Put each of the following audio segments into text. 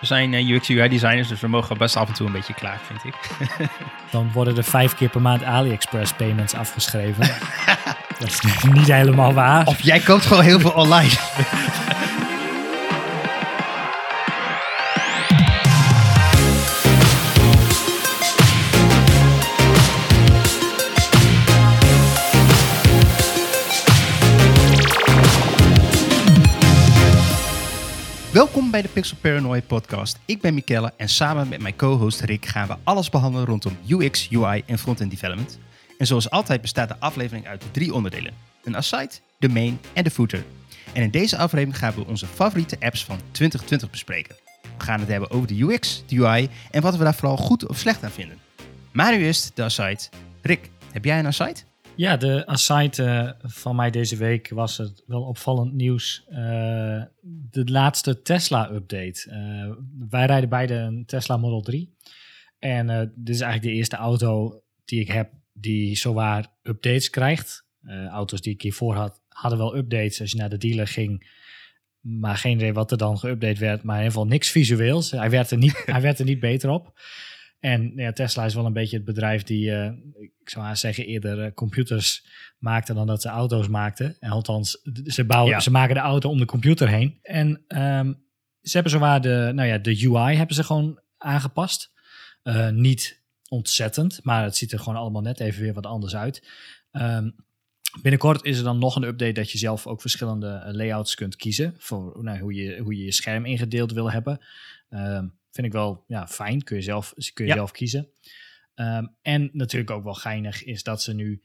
We zijn uh, UX UI designers, dus we mogen best af en toe een beetje klaar, vind ik. Dan worden er vijf keer per maand AliExpress payments afgeschreven. dat is niet helemaal waar. Of jij koopt gewoon heel veel online. bij de Pixel Paranoid podcast. Ik ben Mikelle en samen met mijn co-host Rick gaan we alles behandelen rondom UX, UI en front-end development. En zoals altijd bestaat de aflevering uit drie onderdelen. Een aside, de main en de footer. En in deze aflevering gaan we onze favoriete apps van 2020 bespreken. We gaan het hebben over de UX, de UI en wat we daar vooral goed of slecht aan vinden. Maar nu eerst de aside. Rick, heb jij een aside? Ja, de aside uh, van mij deze week was het wel opvallend nieuws. Uh, de laatste Tesla-update. Uh, wij rijden beide een Tesla Model 3. En dit is eigenlijk de eerste auto die ik heb die zowaar updates krijgt. auto's die ik hiervoor had, hadden wel updates als je naar de dealer ging. Maar geen idee wat er dan geüpdate werd. Maar in ieder geval niks visueels. Hij werd er niet, hij werd er niet beter op. En ja, Tesla is wel een beetje het bedrijf die, uh, ik zou maar zeggen, eerder uh, computers maakte dan dat ze auto's maakten. En althans, ze, bouwen, ja. ze maken de auto om de computer heen. En um, ze hebben zowaar de, nou ja, de UI hebben ze gewoon aangepast. Uh, niet ontzettend, maar het ziet er gewoon allemaal net even weer wat anders uit. Um, binnenkort is er dan nog een update dat je zelf ook verschillende layouts kunt kiezen voor nou, hoe, je, hoe je je scherm ingedeeld wil hebben. Um, Vind ik wel ja, fijn. Kun je zelf, kun je zelf kiezen. Um, en natuurlijk ook wel geinig is dat ze nu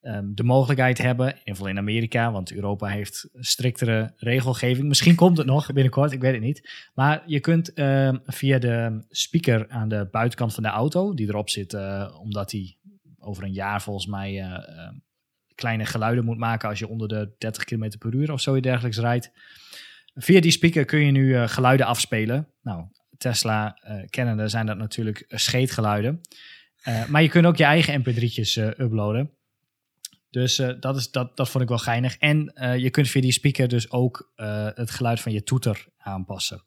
um, de mogelijkheid hebben, in ieder geval in Amerika, want Europa heeft striktere regelgeving. Misschien komt het nog binnenkort, ik weet het niet. Maar je kunt um, via de speaker aan de buitenkant van de auto, die erop zit, uh, omdat die over een jaar volgens mij uh, uh, kleine geluiden moet maken als je onder de 30 km per uur of zoiets dergelijks rijdt. Via die speaker kun je nu geluiden afspelen. Nou, Tesla uh, kennende zijn dat natuurlijk scheetgeluiden. Uh, maar je kunt ook je eigen mp3'tjes uh, uploaden. Dus dat, is, dat, dat vond ik wel geinig. En je kunt via die speaker dus ook het geluid van je toeter aanpassen.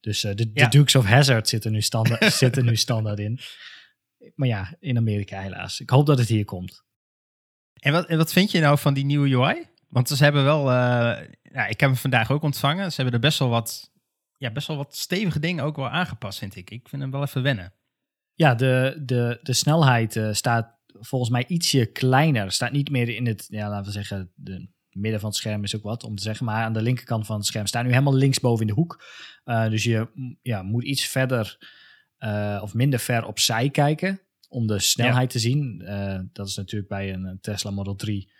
Dus de, ja. de, Dukes of Hazard zitten nu, standaard, zitten nu standaard in. Maar ja, in Amerika helaas. Ik hoop dat het hier komt. En wat, en wat vind je nou van die nieuwe UI? Want ze hebben wel, ja, ik heb hem vandaag ook ontvangen. Ze hebben er best wel wat ja, best wel wat stevige dingen ook wel aangepast, vind ik. Ik vind hem wel even wennen. Ja, de, de, de snelheid uh, staat volgens mij ietsje kleiner. Staat niet meer in het, ja, laten we zeggen, de midden van het scherm is ook wat om te zeggen. Maar aan de linkerkant van het scherm staat nu helemaal linksboven in de hoek. Uh, dus je ja, moet iets verder uh, of minder ver opzij kijken om de snelheid ja. te zien. dat is natuurlijk bij een Tesla Model 3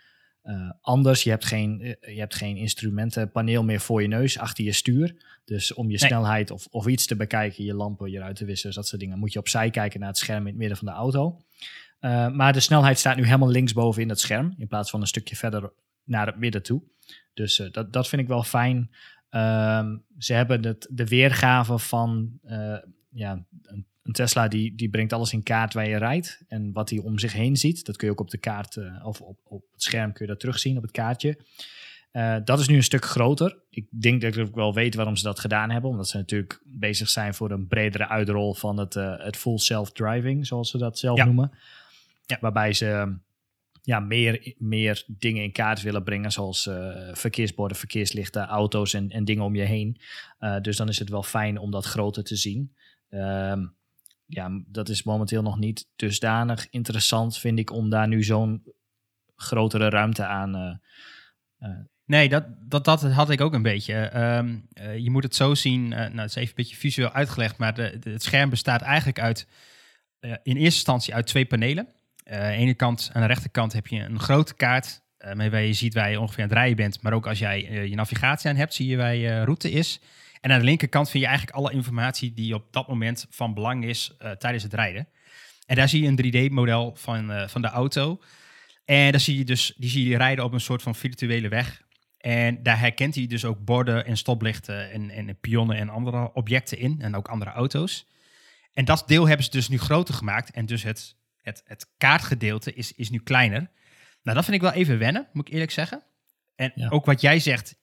uh, anders. Je hebt, geen, je hebt geen instrumentenpaneel meer voor je neus achter je stuur. Dus om je nee. snelheid of, of iets te bekijken, je lampen, je ruitenwissers, dat soort dingen, moet je opzij kijken naar het scherm in het midden van de auto. Uh, maar de snelheid staat nu helemaal linksboven in het scherm, in plaats van een stukje verder naar het midden toe. Dus uh, dat, dat vind ik wel fijn. Uh, ze hebben het, de weergave van ja, een, een, Tesla, die, die brengt alles in kaart waar je rijdt en wat hij om zich heen ziet. Dat kun je ook op de kaart of op, op het scherm kun je dat terugzien op het kaartje. Uh, dat is nu een stuk groter. Ik denk dat ik wel weet waarom ze dat gedaan hebben. Omdat ze natuurlijk bezig zijn voor een bredere uitrol van het, uh, het full self-driving, zoals ze dat zelf ja. noemen. Ja. Waarbij ze ja, meer, meer dingen in kaart willen brengen, zoals uh, verkeersborden, verkeerslichten, auto's en, en dingen om je heen. dus dan is het wel fijn om dat groter te zien. Ehm, ja, dat is momenteel nog niet dusdanig interessant, vind ik, om daar nu zo'n grotere ruimte aan Nee, dat, dat, dat had ik ook een beetje. Um, uh, je moet het zo zien, uh, nou het is even een beetje visueel uitgelegd, maar het scherm bestaat eigenlijk uit, uh, in eerste instantie uit twee panelen. aan de ene kant, aan de rechterkant heb je een grote kaart, waar je ziet waar je ongeveer aan het rijden bent. Maar ook als jij je navigatie aan hebt, zie je waar je route is. En aan de linkerkant vind je eigenlijk alle informatie die op dat moment van belang is tijdens het rijden. En daar zie je een 3D-model van, van de auto. En daar zie je dus, die zie je rijden op een soort van virtuele weg. En daar herkent hij dus ook borden en stoplichten en, en pionnen en andere objecten in. En ook andere auto's. En dat deel hebben ze dus nu groter gemaakt. En dus het, het, het kaartgedeelte is, is nu kleiner. Nou, dat vind ik wel even wennen, moet ik eerlijk zeggen. En ja. ook wat jij zegt,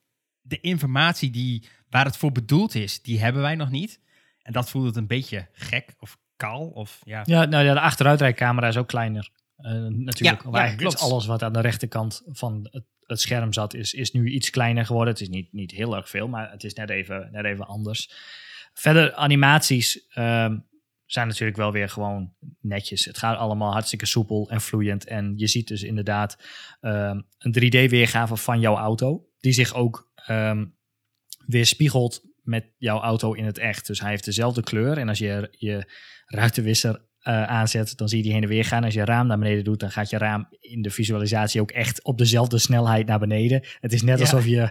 de informatie die, waar het voor bedoeld is, die hebben wij nog niet. En dat voelde het een beetje gek of kaal. Of, ja. Ja, nou ja, de achteruitrijcamera is ook kleiner. Uh, natuurlijk, Ja, ja, eigenlijk is alles wat aan de rechterkant van het, het scherm zat, is, is nu iets kleiner geworden. Het is niet, niet heel erg veel, maar het is net even, net even anders. Verder, animaties ehm, zijn natuurlijk wel weer gewoon netjes. Het gaat allemaal hartstikke soepel en vloeiend. En je ziet dus inderdaad ehm, een 3D-weergave van jouw auto, die zich ook ehm weerspiegelt met jouw auto in het echt. Dus hij heeft dezelfde kleur. En als je je ruitenwisser eh, aanzet, dan zie je die heen en weer gaan. Als je raam naar beneden doet, dan gaat je raam in de visualisatie ook echt op dezelfde snelheid naar beneden. Het is net Ja. alsof je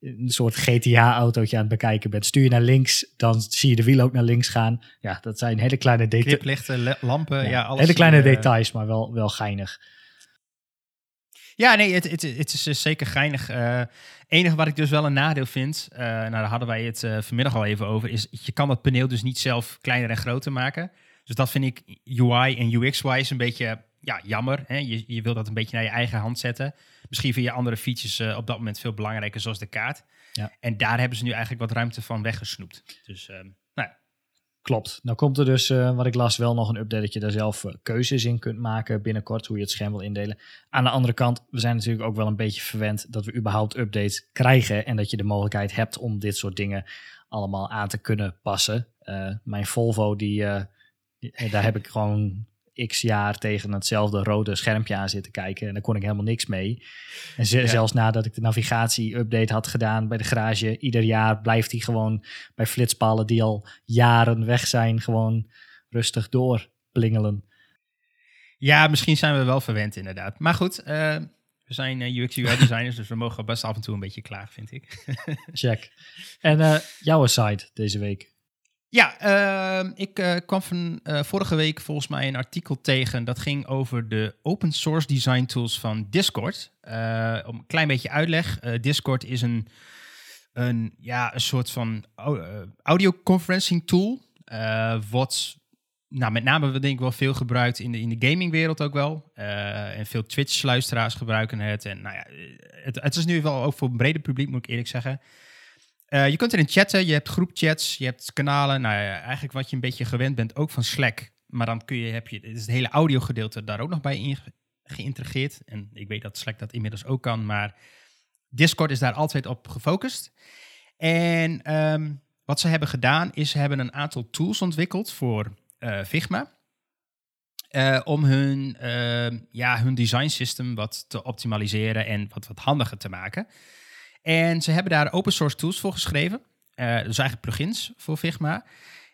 een soort GTA-autootje aan het bekijken bent. Stuur je naar links, dan zie je de wielen ook naar links gaan. Ja, dat zijn hele kleine details. Lampen, ja, alles. hele kleine eh, details, maar wel, wel geinig. Ja, nee, het, het, het is eh, zeker geinig. Eh enige wat ik dus wel een nadeel vind, eh, nou daar hadden wij het vanmiddag al even over, is je kan dat paneel dus niet zelf kleiner en groter maken. Dus dat vind ik UI en UX-wise een beetje ja, jammer. Hè? Je, je wil dat een beetje naar je eigen hand zetten. Misschien vind je andere features op dat moment veel belangrijker, zoals de kaart. Ja. En daar hebben ze nu eigenlijk wat ruimte van weggesnoept. Dus ehm. Klopt. Nou komt er dus, eh, wat ik las, wel nog een update dat je daar zelf eh, keuzes in kunt maken binnenkort, hoe je het scherm wil indelen. Aan de andere kant, we zijn natuurlijk ook wel een beetje verwend dat we überhaupt updates krijgen en dat je de mogelijkheid hebt om dit soort dingen allemaal aan te kunnen passen. Eh, mijn Volvo, die, daar heb ik gewoon x jaar tegen hetzelfde rode schermpje aan zitten kijken en daar kon ik helemaal niks mee. En ze- Ja. zelfs nadat ik de navigatie-update had gedaan bij de garage, ieder jaar blijft hij gewoon bij flitspalen die al jaren weg zijn, gewoon rustig doorplingelen. ja, misschien zijn we wel verwend inderdaad. Maar goed, eh, we zijn eh, UX UI designers, dus we mogen best af en toe een beetje klagen, vind ik. Check. En eh, jouw site deze week. Ja, ehm, ik eh, kwam van eh, vorige week volgens mij een artikel tegen. Dat ging over de open source design tools van Discord. Eh, om een klein beetje uitleg. Discord is een, een, ja, een soort van au- audioconferencing tool. wat nou, met name denk ik wel veel gebruikt in de, in de gamingwereld ook wel. En veel Twitch-luisteraars gebruiken het. En nou ja, het, het is nu wel ook voor een breder publiek, moet ik eerlijk zeggen. Eh, je kunt erin chatten, je hebt groepchats, je hebt kanalen. Nou ja, eigenlijk wat je een beetje gewend bent, ook van Slack. Maar dan kun je, heb je is het hele audiogedeelte daar ook nog bij in, geïntegreerd. En ik weet dat Slack dat inmiddels ook kan, maar Discord is daar altijd op gefocust. En ehm, wat ze hebben gedaan, is ze hebben een aantal tools ontwikkeld voor eh, Figma. eh, om hun, ehm, ja, hun design system wat te optimaliseren en wat, wat handiger te maken. En ze hebben daar open source tools voor geschreven. Eh, dus eigenlijk plugins voor Figma.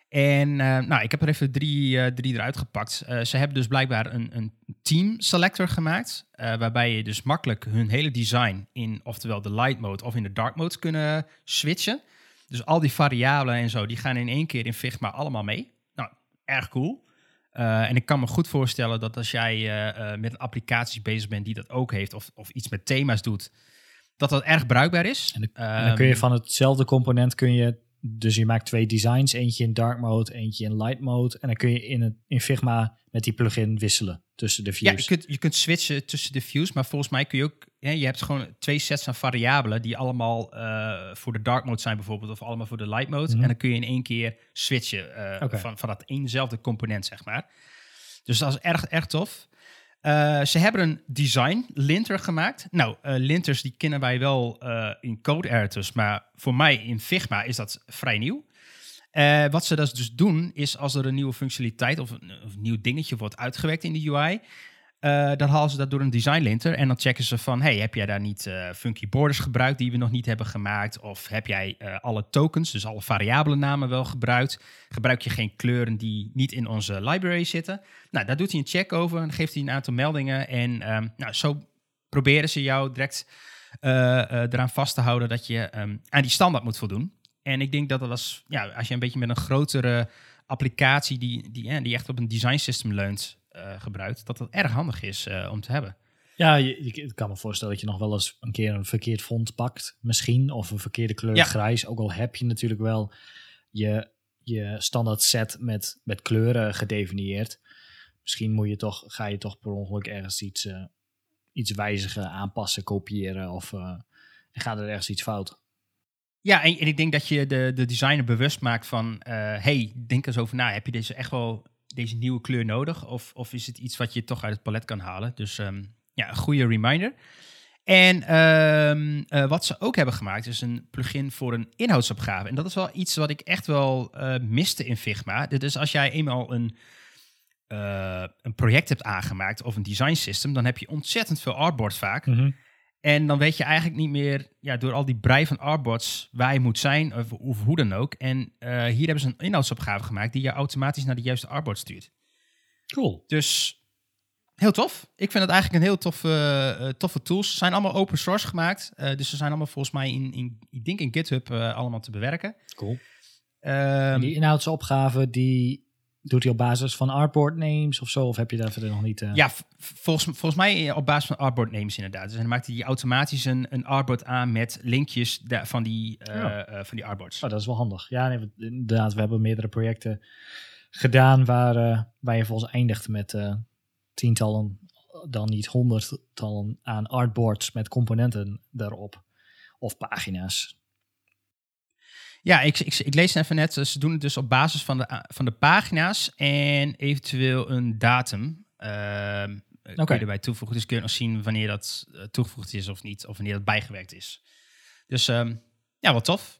En eh, nou, ik heb er even drie, eh, drie eruit gepakt. Ze hebben dus blijkbaar een, een team selector gemaakt. waarbij je dus makkelijk hun hele design in oftewel de light mode of in de dark mode kunnen switchen. Dus al die variabelen en zo, die gaan in één keer in Figma allemaal mee. Nou, erg cool. En ik kan me goed voorstellen dat als jij met een applicatie bezig bent die dat ook heeft, of, of iets met thema's doet, dat dat erg bruikbaar is. En dan kun je Ehm, van hetzelfde component kun je, dus je maakt twee designs, eentje in dark mode, eentje in light mode. En dan kun je in, het, in Figma met die plugin wisselen tussen de views. Ja, je kunt, je kunt switchen tussen de views, maar volgens mij kun je ook... Je hebt gewoon twee sets aan variabelen die allemaal eh, voor de dark mode zijn bijvoorbeeld, of allemaal voor de light mode. Mhm. En dan kun je in één keer switchen eh, van, van dat eenzelfde component, zeg maar. Dus dat is erg, erg tof. Eh, ze hebben een design linter gemaakt. Nou, eh, linters die kennen wij wel eh, in code editors, maar voor mij in Figma is dat vrij nieuw. Wat ze dus doen, is als er een nieuwe functionaliteit of een, of een nieuw dingetje wordt uitgewerkt in de UI, eh, dan halen ze dat door een design linter en dan checken ze van, hey, heb jij daar niet eh, funky borders gebruikt die we nog niet hebben gemaakt? Of heb jij eh, alle tokens, dus alle variabele namen wel gebruikt? Gebruik je geen kleuren die niet in onze library zitten? Nou, daar doet hij een check over en geeft hij een aantal meldingen en ehm, nou, zo proberen ze jou direct eh, eh, eraan vast te houden dat je ehm, aan die standaard moet voldoen. En ik denk dat dat als, ja, als je een beetje met een grotere applicatie die, die, ja, die echt op een design system leunt eh, gebruikt, dat dat erg handig is eh, om te hebben. Ja, je, ik kan me voorstellen dat je nog wel eens een keer een verkeerd font pakt, misschien. Of een verkeerde kleur Ja. grijs. Ook al heb je natuurlijk wel je, je standaard set met, met kleuren gedefinieerd. Misschien moet je toch, ga je toch per ongeluk ergens iets, eh, iets wijzigen, aanpassen, kopiëren. Of eh, en gaat er ergens iets fout. Ja, en, en ik denk dat je de, de designer bewust maakt van... eh, hey, denk eens over na. Heb je deze echt wel deze nieuwe kleur nodig? Of, of is het iets wat je toch uit het palet kan halen? Dus ehm, ja, een goede reminder. En ehm, eh, wat ze ook hebben gemaakt is een plugin voor een inhoudsopgave. En dat is wel iets wat ik echt wel eh, miste in Figma. Dus als jij eenmaal een, eh, een project hebt aangemaakt of een design system, dan heb je ontzettend veel artboards vaak. Mhm. En dan weet je eigenlijk niet meer, ja, door al die brei van artboards, waar je moet zijn of, of hoe dan ook. En eh, hier hebben ze een inhoudsopgave gemaakt die je automatisch naar de juiste artboard stuurt. Cool. Dus heel tof. Ik vind het eigenlijk een heel toffe, eh, toffe tools. Ze zijn allemaal open source gemaakt. eh, dus ze zijn allemaal volgens mij in, in ik denk in GitHub allemaal te bewerken. Cool. Ehm, die inhoudsopgave, die doet hij op basis van artboard names of zo? Of heb je daar verder nog niet... eh, Ja, volgens, volgens mij op basis van artboard names inderdaad. Dus dan maakt hij automatisch een, een artboard aan met linkjes van, die, eh, Ja. eh, van die artboards. Oh, dat is wel handig. Ja, nee, inderdaad, we hebben meerdere projecten gedaan waar, eh, waar je volgens eindigt met eh, tientallen, dan niet honderdtallen aan artboards met componenten daarop. Of pagina's. Ja, ik, ik, ik lees even net. Ze doen het dus op basis van de, van de pagina's en eventueel een datum. Ehm kun je erbij toevoegen. Dus kun je nog zien wanneer dat eh, toegevoegd is of niet. Of wanneer dat bijgewerkt is. Dus ehm, ja, wat tof.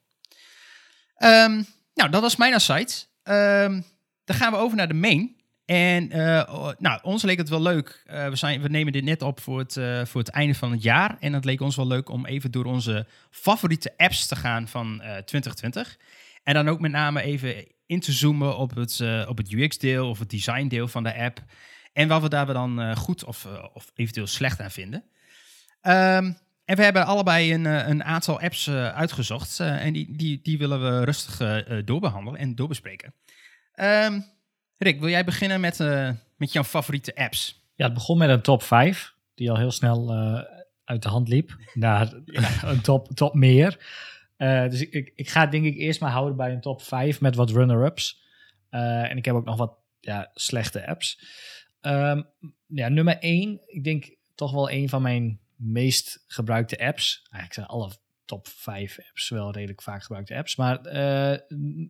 Ehm, nou, dat was mijn site. Ehm dan gaan we over naar de main. En eh, nou, ons leek het wel leuk. Eh, we, zijn, we nemen dit net op voor het, eh, voor het einde van het jaar. En het leek ons wel leuk om even door onze favoriete apps te gaan van eh 2020. En dan ook met name even in te zoomen op het, op het UX-deel of het design-deel van de app. En wat we daar dan goed of, of eventueel slecht aan vinden. Ehm, en we hebben allebei een, een aantal apps uitgezocht. en die, die, die willen we rustig eh, eh, doorbehandelen en doorbespreken. Ehm, Rick, wil jij beginnen met, eh, met jouw favoriete apps? Ja, het begon met een top 5, die al heel snel eh, uit de hand liep. Naar een top, top meer. Eh, dus ik, ik, ga denk ik eerst maar houden bij een top 5 met wat runner-ups. En ik heb ook nog wat ja, slechte apps. Ehm, ja, nummer 1, ik denk toch wel een van mijn meest gebruikte apps. Eigenlijk zijn alle top 5 apps wel redelijk vaak gebruikte apps. Maar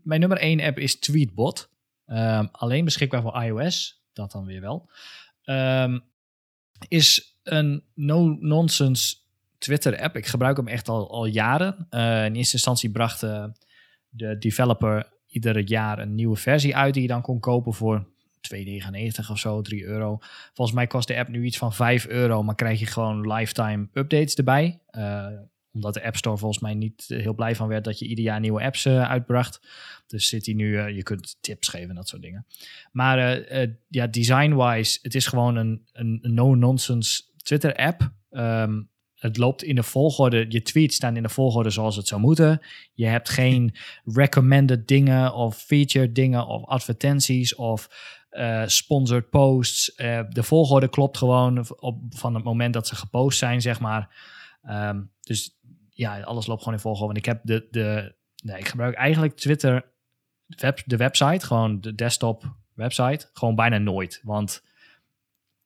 mijn nummer 1 app is Tweetbot. Ehm, alleen beschikbaar voor iOS, dat dan weer wel. Ehm, is een no-nonsense Twitter-app. Ik gebruik hem echt al, al jaren. Eh, in eerste instantie bracht eh, de developer iedere jaar een nieuwe versie uit die je dan kon kopen voor 2,99 of zo, 3 euro. Volgens mij kost de app nu iets van 5 euro, maar krijg je gewoon lifetime updates erbij. Eh, omdat de App Store volgens mij niet eh, heel blij van werd dat je ieder jaar nieuwe apps eh, uitbracht. Dus zit hij nu, eh, je kunt tips geven en dat soort dingen. Maar ja, design-wise, het is gewoon een, een, no-nonsense Twitter-app. Ehm, het loopt in de volgorde, je tweets staan in de volgorde zoals het zou moeten. Je hebt geen recommended dingen of featured dingen of advertenties of eh, sponsored posts. De volgorde klopt gewoon op, van het moment dat ze gepost zijn, zeg maar. Ehm, dus ja, alles loopt gewoon in volgorde. Want ik heb de, de nee, ik gebruik eigenlijk Twitter, web, de website, gewoon de desktop website, gewoon bijna nooit. Want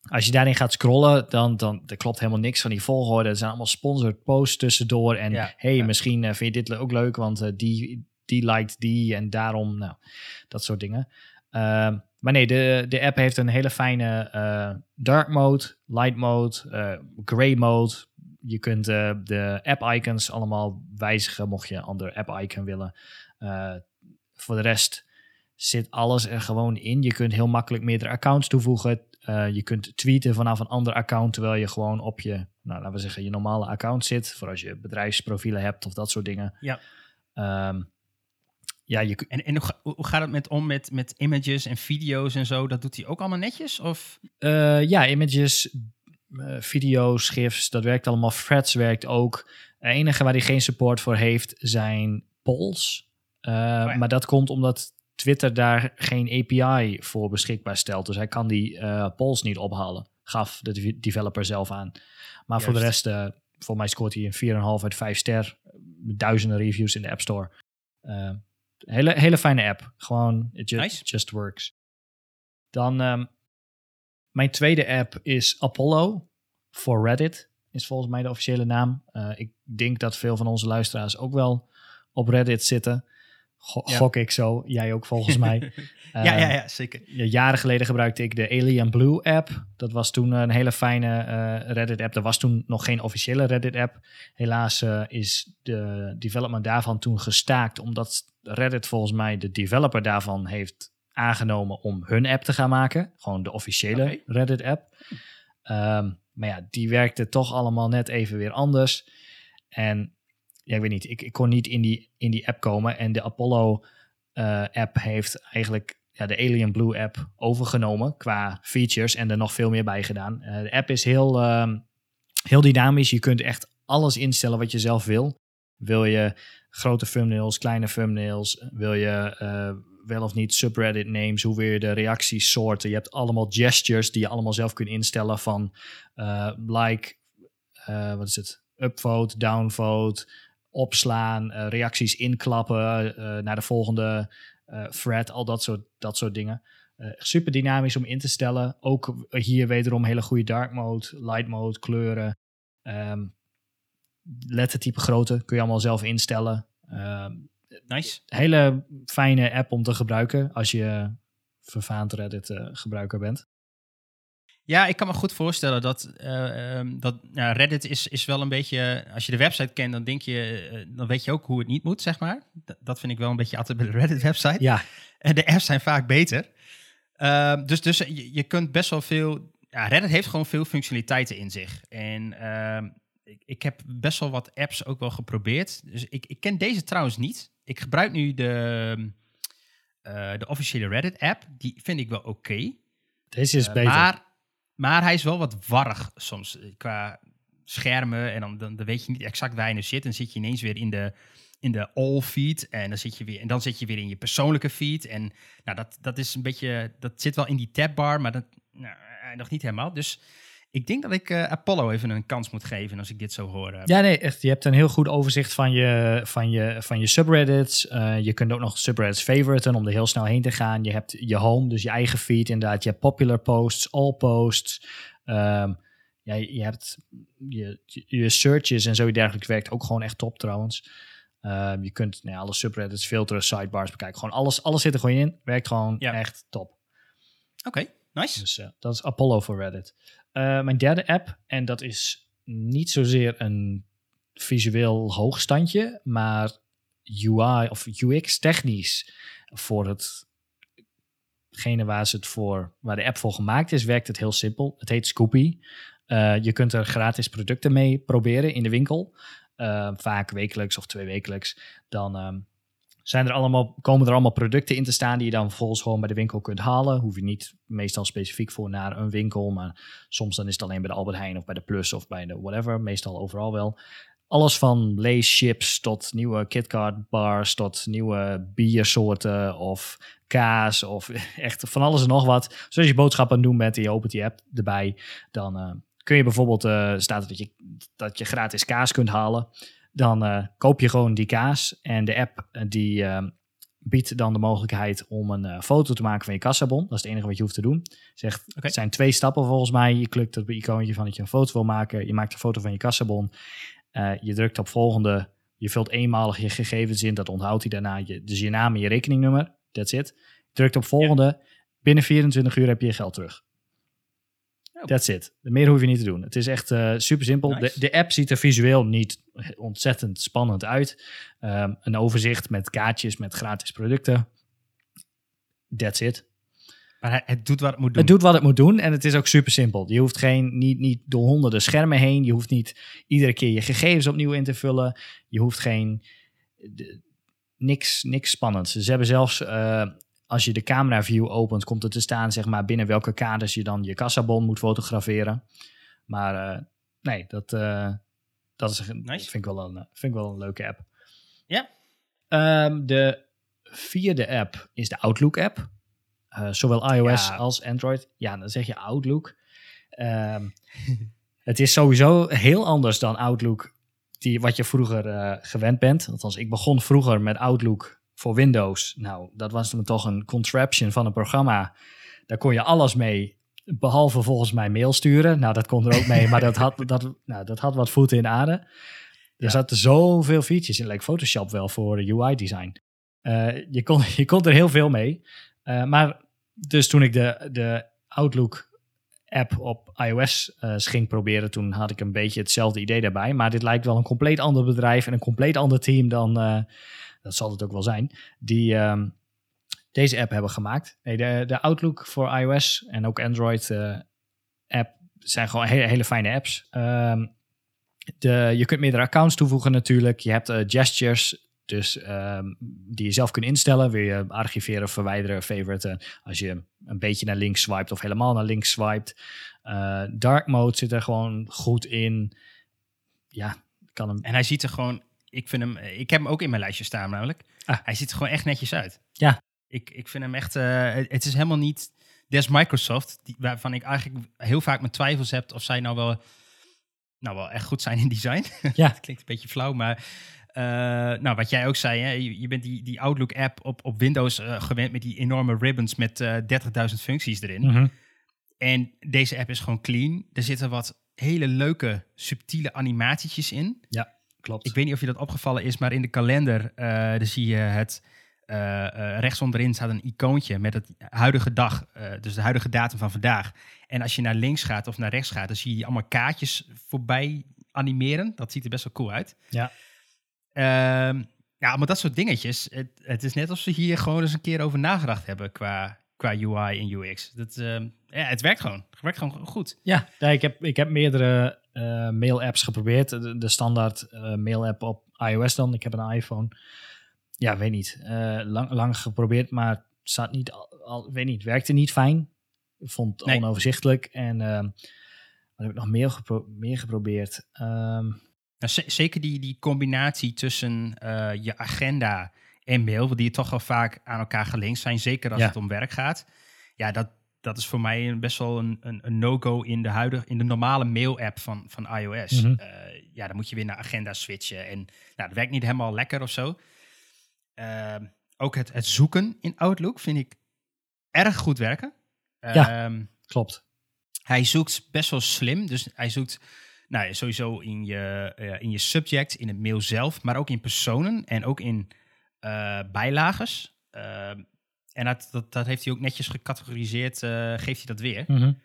als je daarin gaat scrollen, dan, dan er klopt helemaal niks van die volgorde. Er zijn allemaal sponsored posts tussendoor. En Ja, hey, ja. misschien eh, vind je dit ook leuk, want eh, die, die liked die en daarom, nou, dat soort dingen. Ehm, maar nee, de, de app heeft een hele fijne eh, dark mode, light mode, gray mode. Je kunt eh, de app icons allemaal wijzigen mocht je een ander app icon willen. Eh, voor de rest zit alles er gewoon in. Je kunt heel makkelijk meerdere accounts toevoegen. Eh, je kunt tweeten vanaf een ander account terwijl je gewoon op je, nou, laten we zeggen, je normale account zit. Voor als je bedrijfsprofielen hebt of dat soort dingen. Ja. Ehm, ja, je, En, en hoe, ga- hoe gaat het met om met, met images en video's en zo? Dat doet hij ook allemaal netjes? Of? Ja, images, video's, gifs, dat werkt allemaal. Threads werkt ook. Het enige waar hij geen support voor heeft zijn polls. Eh, ja. Maar dat komt omdat Twitter daar geen API voor beschikbaar stelt. Dus hij kan die eh, polls niet ophalen. Gaf de de- developer zelf aan. Maar voor de rest, eh voor mij scoort hij een 4,5 uit 5 ster. Duizenden reviews in de App Store. Eh, hele, hele fijne app. Gewoon, it ju- Nice. just works. Dan, ehm, mijn tweede app is Apollo voor Reddit. Is volgens mij de officiële naam. Eh, ik denk dat veel van onze luisteraars ook wel op Reddit zitten. Go- Ja. Gok ik zo. Jij ook volgens mij. ja, ja, Eh, ja, zeker. ja, jaren geleden gebruikte ik de Alien Blue app. Dat was toen een hele fijne eh, Reddit app. Er was toen nog geen officiële Reddit app. Helaas eh, is de development daarvan toen gestaakt. Omdat Reddit volgens mij de developer daarvan heeft aangenomen om hun app te gaan maken. Gewoon de officiële Oké. Reddit app. Ehm, maar ja, die werkte toch allemaal net even weer anders. En ja, ik weet niet, ik, ik kon niet in die, in die app komen. En de Apollo eh, app heeft eigenlijk ja, de Alien Blue app overgenomen qua features en er nog veel meer bij gedaan. Eh, de app is heel, ehm, heel dynamisch. Je kunt echt alles instellen wat je zelf wil. Wil je grote thumbnails, kleine thumbnails? Wil je eh, wel of niet subreddit names? Hoe je de reacties soorten? Je hebt allemaal gestures die je allemaal zelf kunt instellen van eh, like, eh, wat is het? Upvote, downvote, opslaan, eh, reacties inklappen naar de volgende thread, al dat soort, dat soort dingen. Super dynamisch om in te stellen. Ook hier wederom hele goede dark mode, light mode, kleuren. Ehm lettertype grootte kun je allemaal zelf instellen. Ehm, Nice. hele fijne app om te gebruiken als je vervaand Reddit eh, gebruiker bent. Ja, ik kan me goed voorstellen dat, eh, ehm, dat ja, Reddit is, is wel een beetje... Als je de website kent, dan denk je... eh, dan weet je ook hoe het niet moet, zeg maar. D- dat vind ik wel een beetje altijd bij de Reddit-website. Ja, En de apps zijn vaak beter. Ehm, dus dus je, je kunt best wel veel... Ja, Reddit heeft gewoon veel functionaliteiten in zich. En ehm, ik, ik heb best wel wat apps ook wel geprobeerd. Dus ik, ik ken deze trouwens niet. Ik gebruik nu de, eh, de officiële Reddit-app. Die vind ik wel oké. deze is Eh, beter. Maar, maar hij is wel wat warrig soms eh, qua schermen. En dan, dan, dan weet je niet exact waar je nu zit. En zit je ineens weer in de, in de all feed. En dan zit je weer, en dan zit je weer in je persoonlijke feed. En nou, dat, dat is een beetje. Dat zit wel in die tabbar, maar dat nou, nog niet helemaal. Dus ik denk dat ik eh, Apollo even een kans moet geven als ik dit zo hoor. eh. Ja, nee, echt. Je hebt een heel goed overzicht van je, van je, van je subreddits. Eh, je kunt ook nog subreddits favoriten om er heel snel heen te gaan. Je hebt je home, dus je eigen feed inderdaad. Je hebt popular posts, all posts. Ehm, ja, je hebt je, je searches en zo dergelijks werkt ook gewoon echt top trouwens. Ehm, je kunt nou ja, alle subreddits filteren, sidebars bekijken. Gewoon alles, alles zit er gewoon in. Werkt gewoon Ja. echt top. Oké, nice. Dus dat is Apollo voor Reddit. Eh, mijn derde app, en dat is niet zozeer een visueel hoogstandje, maar UI of UX technisch voor het hetgene waar ze het voor, waar de app voor gemaakt is, werkt het heel simpel. Het heet Scoopy. Eh, je kunt er gratis producten mee proberen in de winkel. Eh, vaak wekelijks of twee wekelijks. Dan ehm, zijn er allemaal, komen er allemaal producten in te staan die je dan vervolgens gewoon bij de winkel kunt halen. Hoef je niet meestal specifiek voor naar een winkel, maar soms dan is het alleen bij de Albert Heijn of bij de Plus of bij de whatever. Meestal overal wel. Alles van leeschips tot nieuwe KitKat bars tot nieuwe biersoorten of kaas of echt van alles en nog wat. Zoals je boodschappen aan het doen bent en je opent die app erbij, dan eh, kun je bijvoorbeeld, eh, staat dat je, dat je gratis kaas kunt halen. Dan eh, koop je gewoon die kaas en de app eh, die eh, biedt dan de mogelijkheid om een foto te maken van je kassabon. Dat is het enige wat je hoeft te doen. Zegt. Het zijn twee stappen volgens mij. Je klikt op het icoontje van dat je een foto wil maken. Je maakt een foto van je kassabon. Je drukt op volgende. Je vult eenmalig je gegevens in. Dat onthoudt hij daarna. Je, dus je naam en je rekeningnummer. That's it. Drukt op volgende. Binnen 24 uur heb je je geld terug. Oh. That's it. Meer hoef je niet te doen. Het is echt eh, super simpel. Nice. De, de app ziet er visueel niet ontzettend spannend uit. Ehm, een overzicht met kaartjes met gratis producten. That's it. Maar het doet wat het moet doen. Het doet wat het moet doen en het is ook super simpel. Je hoeft geen, niet, niet door honderden schermen heen. Je hoeft niet iedere keer je gegevens opnieuw in te vullen. Je hoeft geen... de- niks, niks spannends. Ze hebben zelfs... eh, als je de camera view opent, komt er te staan zeg maar, binnen welke kaders je dan je kassabon moet fotograferen. Maar eh, nee, dat, eh, dat is, Nice. vind, ik wel een, eh, vind ik wel een leuke app. Ja. Ehm, de vierde app is de Outlook app. Zowel iOS Ja. als Android. Ja, dan zeg je Outlook. Ehm, het is sowieso heel anders dan Outlook, die, wat je vroeger gewend bent. Althans, ik begon vroeger met Outlook voor Windows. Nou, dat was dan toch een contraption van een programma. Daar kon je alles mee, behalve volgens mij mail sturen. Nou, dat kon er ook mee, maar dat had, dat, nou, dat had wat voeten in de aarde. Er zaten zoveel features in. Like Photoshop wel voor UI-design. je, kon, je kon er heel veel mee. maar dus toen ik de, de Outlook app op iOS uh, ging proberen, toen had ik een beetje hetzelfde idee daarbij. Maar dit lijkt wel een compleet ander bedrijf en een compleet ander team dan, dat zal het ook wel zijn, die um, deze app hebben gemaakt. Nee, de, de Outlook voor iOS en ook Android uh, app zijn gewoon hele, hele fijne apps. Um, de, je kunt meerdere accounts toevoegen natuurlijk. Je hebt gestures, dus um, die je zelf kunt instellen. Wil je archiveren, verwijderen, favoriten. Als je een beetje naar links swipet of helemaal naar links swipet. Uh, dark mode zit er gewoon goed in. Ja, kan hem. En hij ziet er gewoon. Ik vind hem. Ik heb hem ook in mijn lijstje staan, namelijk. Ah. Hij ziet er gewoon echt netjes uit. Ja. Ik, ik vind hem echt. Uh, het is helemaal niet. Des Microsoft, die, waarvan ik eigenlijk heel vaak mijn twijfels heb of zij nou wel. Nou, wel echt goed zijn in design. Ja. het klinkt een beetje flauw, maar uh, nou, wat jij ook zei, hè, je, bent die, die Outlook-app op, op Windows uh, gewend met die enorme ribbons met uh, eh, 30.000 functies erin. Mm -hmm. En deze app is gewoon clean. Er zitten wat hele leuke, subtiele animatietjes in. Ja, klopt. Ik weet niet of je dat opgevallen is, maar in de kalender daar zie je het. rechts onderin staat een icoontje met het huidige dag, dus de huidige datum van vandaag. En als je naar links gaat of naar rechts gaat, dan zie je allemaal kaartjes voorbij animeren. Dat ziet er best wel cool uit. Ja. Ehm, ja, maar dat soort dingetjes. Het, het, is net alsof ze hier gewoon eens een keer over nagedacht hebben qua, qua UI en UX. Dat, uh, ja, het werkt gewoon. Het werkt gewoon goed. Ja, ja ik, heb, ik heb meerdere uh, mail-apps geprobeerd. De, de standaard uh, mail-app op iOS dan. Ik heb een iPhone. Ja, weet niet. Eh, lang, lang geprobeerd, maar staat niet al, weet niet, werkte niet fijn. Vond het nee. onoverzichtelijk. En wat heb ik nog meer, gepro meer geprobeerd? Um, nou, zeker die, die combinatie tussen je agenda en mail, die toch wel vaak aan elkaar gelinkt zijn, zeker als ja. het om werk gaat. Ja, dat, dat is voor mij best wel een, een, een no-go in de huidige, in de normale mail-app van, van iOS. Mm -hmm. uh, ja, dan moet je weer naar agenda switchen en nou, dat werkt niet helemaal lekker of zo. Uh, ook het, het zoeken in Outlook vind ik erg goed werken. Ja, um, klopt. Hij zoekt best wel slim, dus hij zoekt nou, sowieso in je, uh, in je subject, in het mail zelf, maar ook in personen en ook in uh, bijlages. En dat, dat, dat, heeft hij ook netjes gecategoriseerd, geeft hij dat weer. Mm -hmm.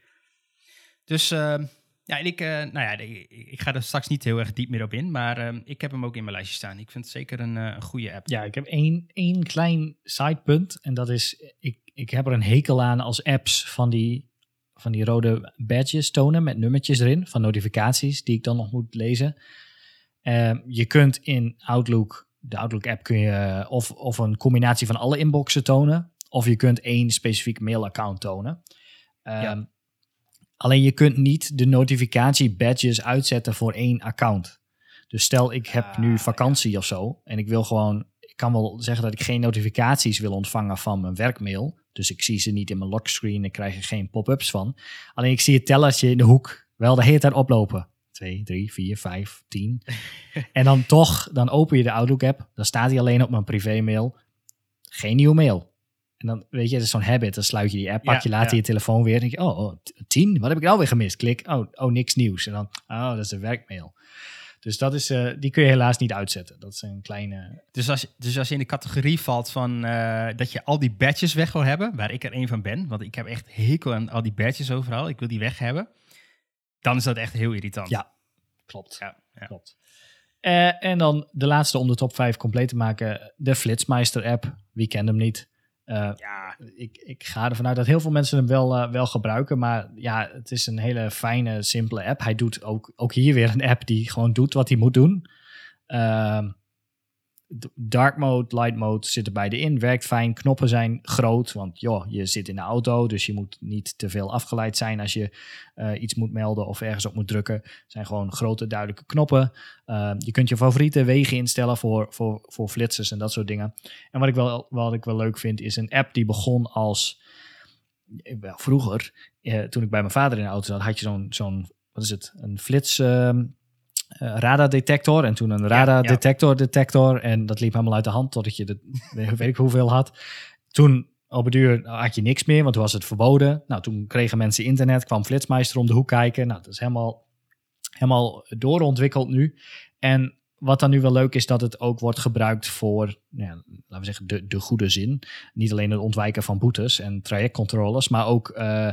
Dus ja, en ik, nou ja, ik, ik, ga er straks niet heel erg diep meer op in, maar ik heb hem ook in mijn lijstje staan. Ik vind het zeker een, een goede app. Ja, ik heb één, één klein sidepunt en dat is, ik, ik heb er een hekel aan als apps van die van die rode badges tonen met nummertjes erin van notificaties die ik dan nog moet lezen. Uh, je kunt in Outlook, de Outlook app, kun je of, of een combinatie van alle inboxen tonen, of je kunt één specifiek mailaccount tonen. Ja. Alleen je kunt niet de notificatie badges uitzetten voor één account. Dus stel ik heb ah, nu vakantie ja. of zo en ik wil gewoon, ik kan wel zeggen dat ik geen notificaties wil ontvangen van mijn werkmail. Dus ik zie ze niet in mijn lockscreen. Ik krijg er geen pop-ups van. Alleen ik zie het tellertje in de hoek wel de hele tijd oplopen. 2, 3, 4, 5, 10. en dan toch, dan open je de Outlook-app. Dan staat hij alleen op mijn privé-mail. Geen nieuwe mail. En dan, weet je, het is zo'n habit. Dan sluit je die app, pak je later ja. je telefoon weer. En denk je, oh, oh, 10? Wat heb ik nou weer gemist? Klik, oh, oh, niks nieuws. En dan, oh, dat is de werkmail. Dus dat is, uh, die kun je helaas niet uitzetten. Dat is een kleine. Dus als, dus als je in de categorie valt van uh, dat je al die badges weg wil hebben, waar ik er een van ben, want ik heb echt hekel aan al die badges overal, ik wil die weg hebben, dan is dat echt heel irritant. Ja, klopt. Ja, ja. klopt. Uh, en dan de laatste om de top 5 compleet te maken, de Flitsmeister app. Wie kent hem niet? Uh, ja. ik, ik ga ervan uit dat heel veel mensen hem wel, uh, wel gebruiken. Maar ja, het is een hele fijne, simpele app. Hij doet ook, ook hier weer een app die gewoon doet wat hij moet doen. Uh, dark mode, light mode zitten beide in. Werkt fijn. Knoppen zijn groot. Want joh, je zit in de auto. Dus je moet niet te veel afgeleid zijn als je uh, iets moet melden of ergens op moet drukken. Het zijn gewoon grote, duidelijke knoppen. Uh, je kunt je favoriete wegen instellen voor, voor, voor flitsers en dat soort dingen. En wat ik wel, wat ik wel leuk vind, is een app die begon als. Wel, vroeger, uh, toen ik bij mijn vader in de auto zat, had je zo'n, zo'n wat is het, een flits. Uh, radardetector en toen een radardetector detector en dat liep helemaal uit de hand totdat je de weet ik hoeveel had. Toen op het duur had je niks meer, want toen was het verboden. Nou, toen kregen mensen internet, kwam Flitsmeister om de hoek kijken. Nou, dat is helemaal, helemaal doorontwikkeld nu. En wat dan nu wel leuk is, dat het ook wordt gebruikt voor, ja, laten we zeggen, de, de goede zin. Niet alleen het ontwijken van boetes en trajectcontroles, maar ook uh,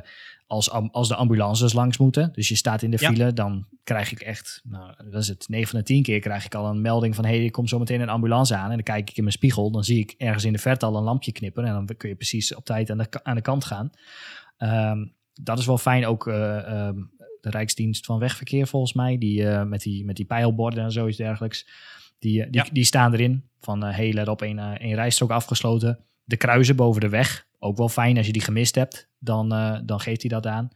als, als de ambulances langs moeten. Dus je staat in de file, dan krijg ik echt, nou, dat is het, 9 van de 10 keer krijg ik al een melding van, hé, hey, er komt zo meteen een ambulance aan. En dan kijk ik in mijn spiegel, dan zie ik ergens in de verte al een lampje knippen. En dan kun je precies op tijd aan de, aan de kant gaan. Um, dat is wel fijn, ook uh, um, de Rijksdienst van Wegverkeer volgens mij, die uh, met, die, met die pijlborden en zoiets dergelijks. Die, die, die, staan erin van, hey, let op, één, één rijstrook afgesloten. De kruisen boven de weg, ook wel fijn als je die gemist hebt, dan, dan geeft hij dat aan.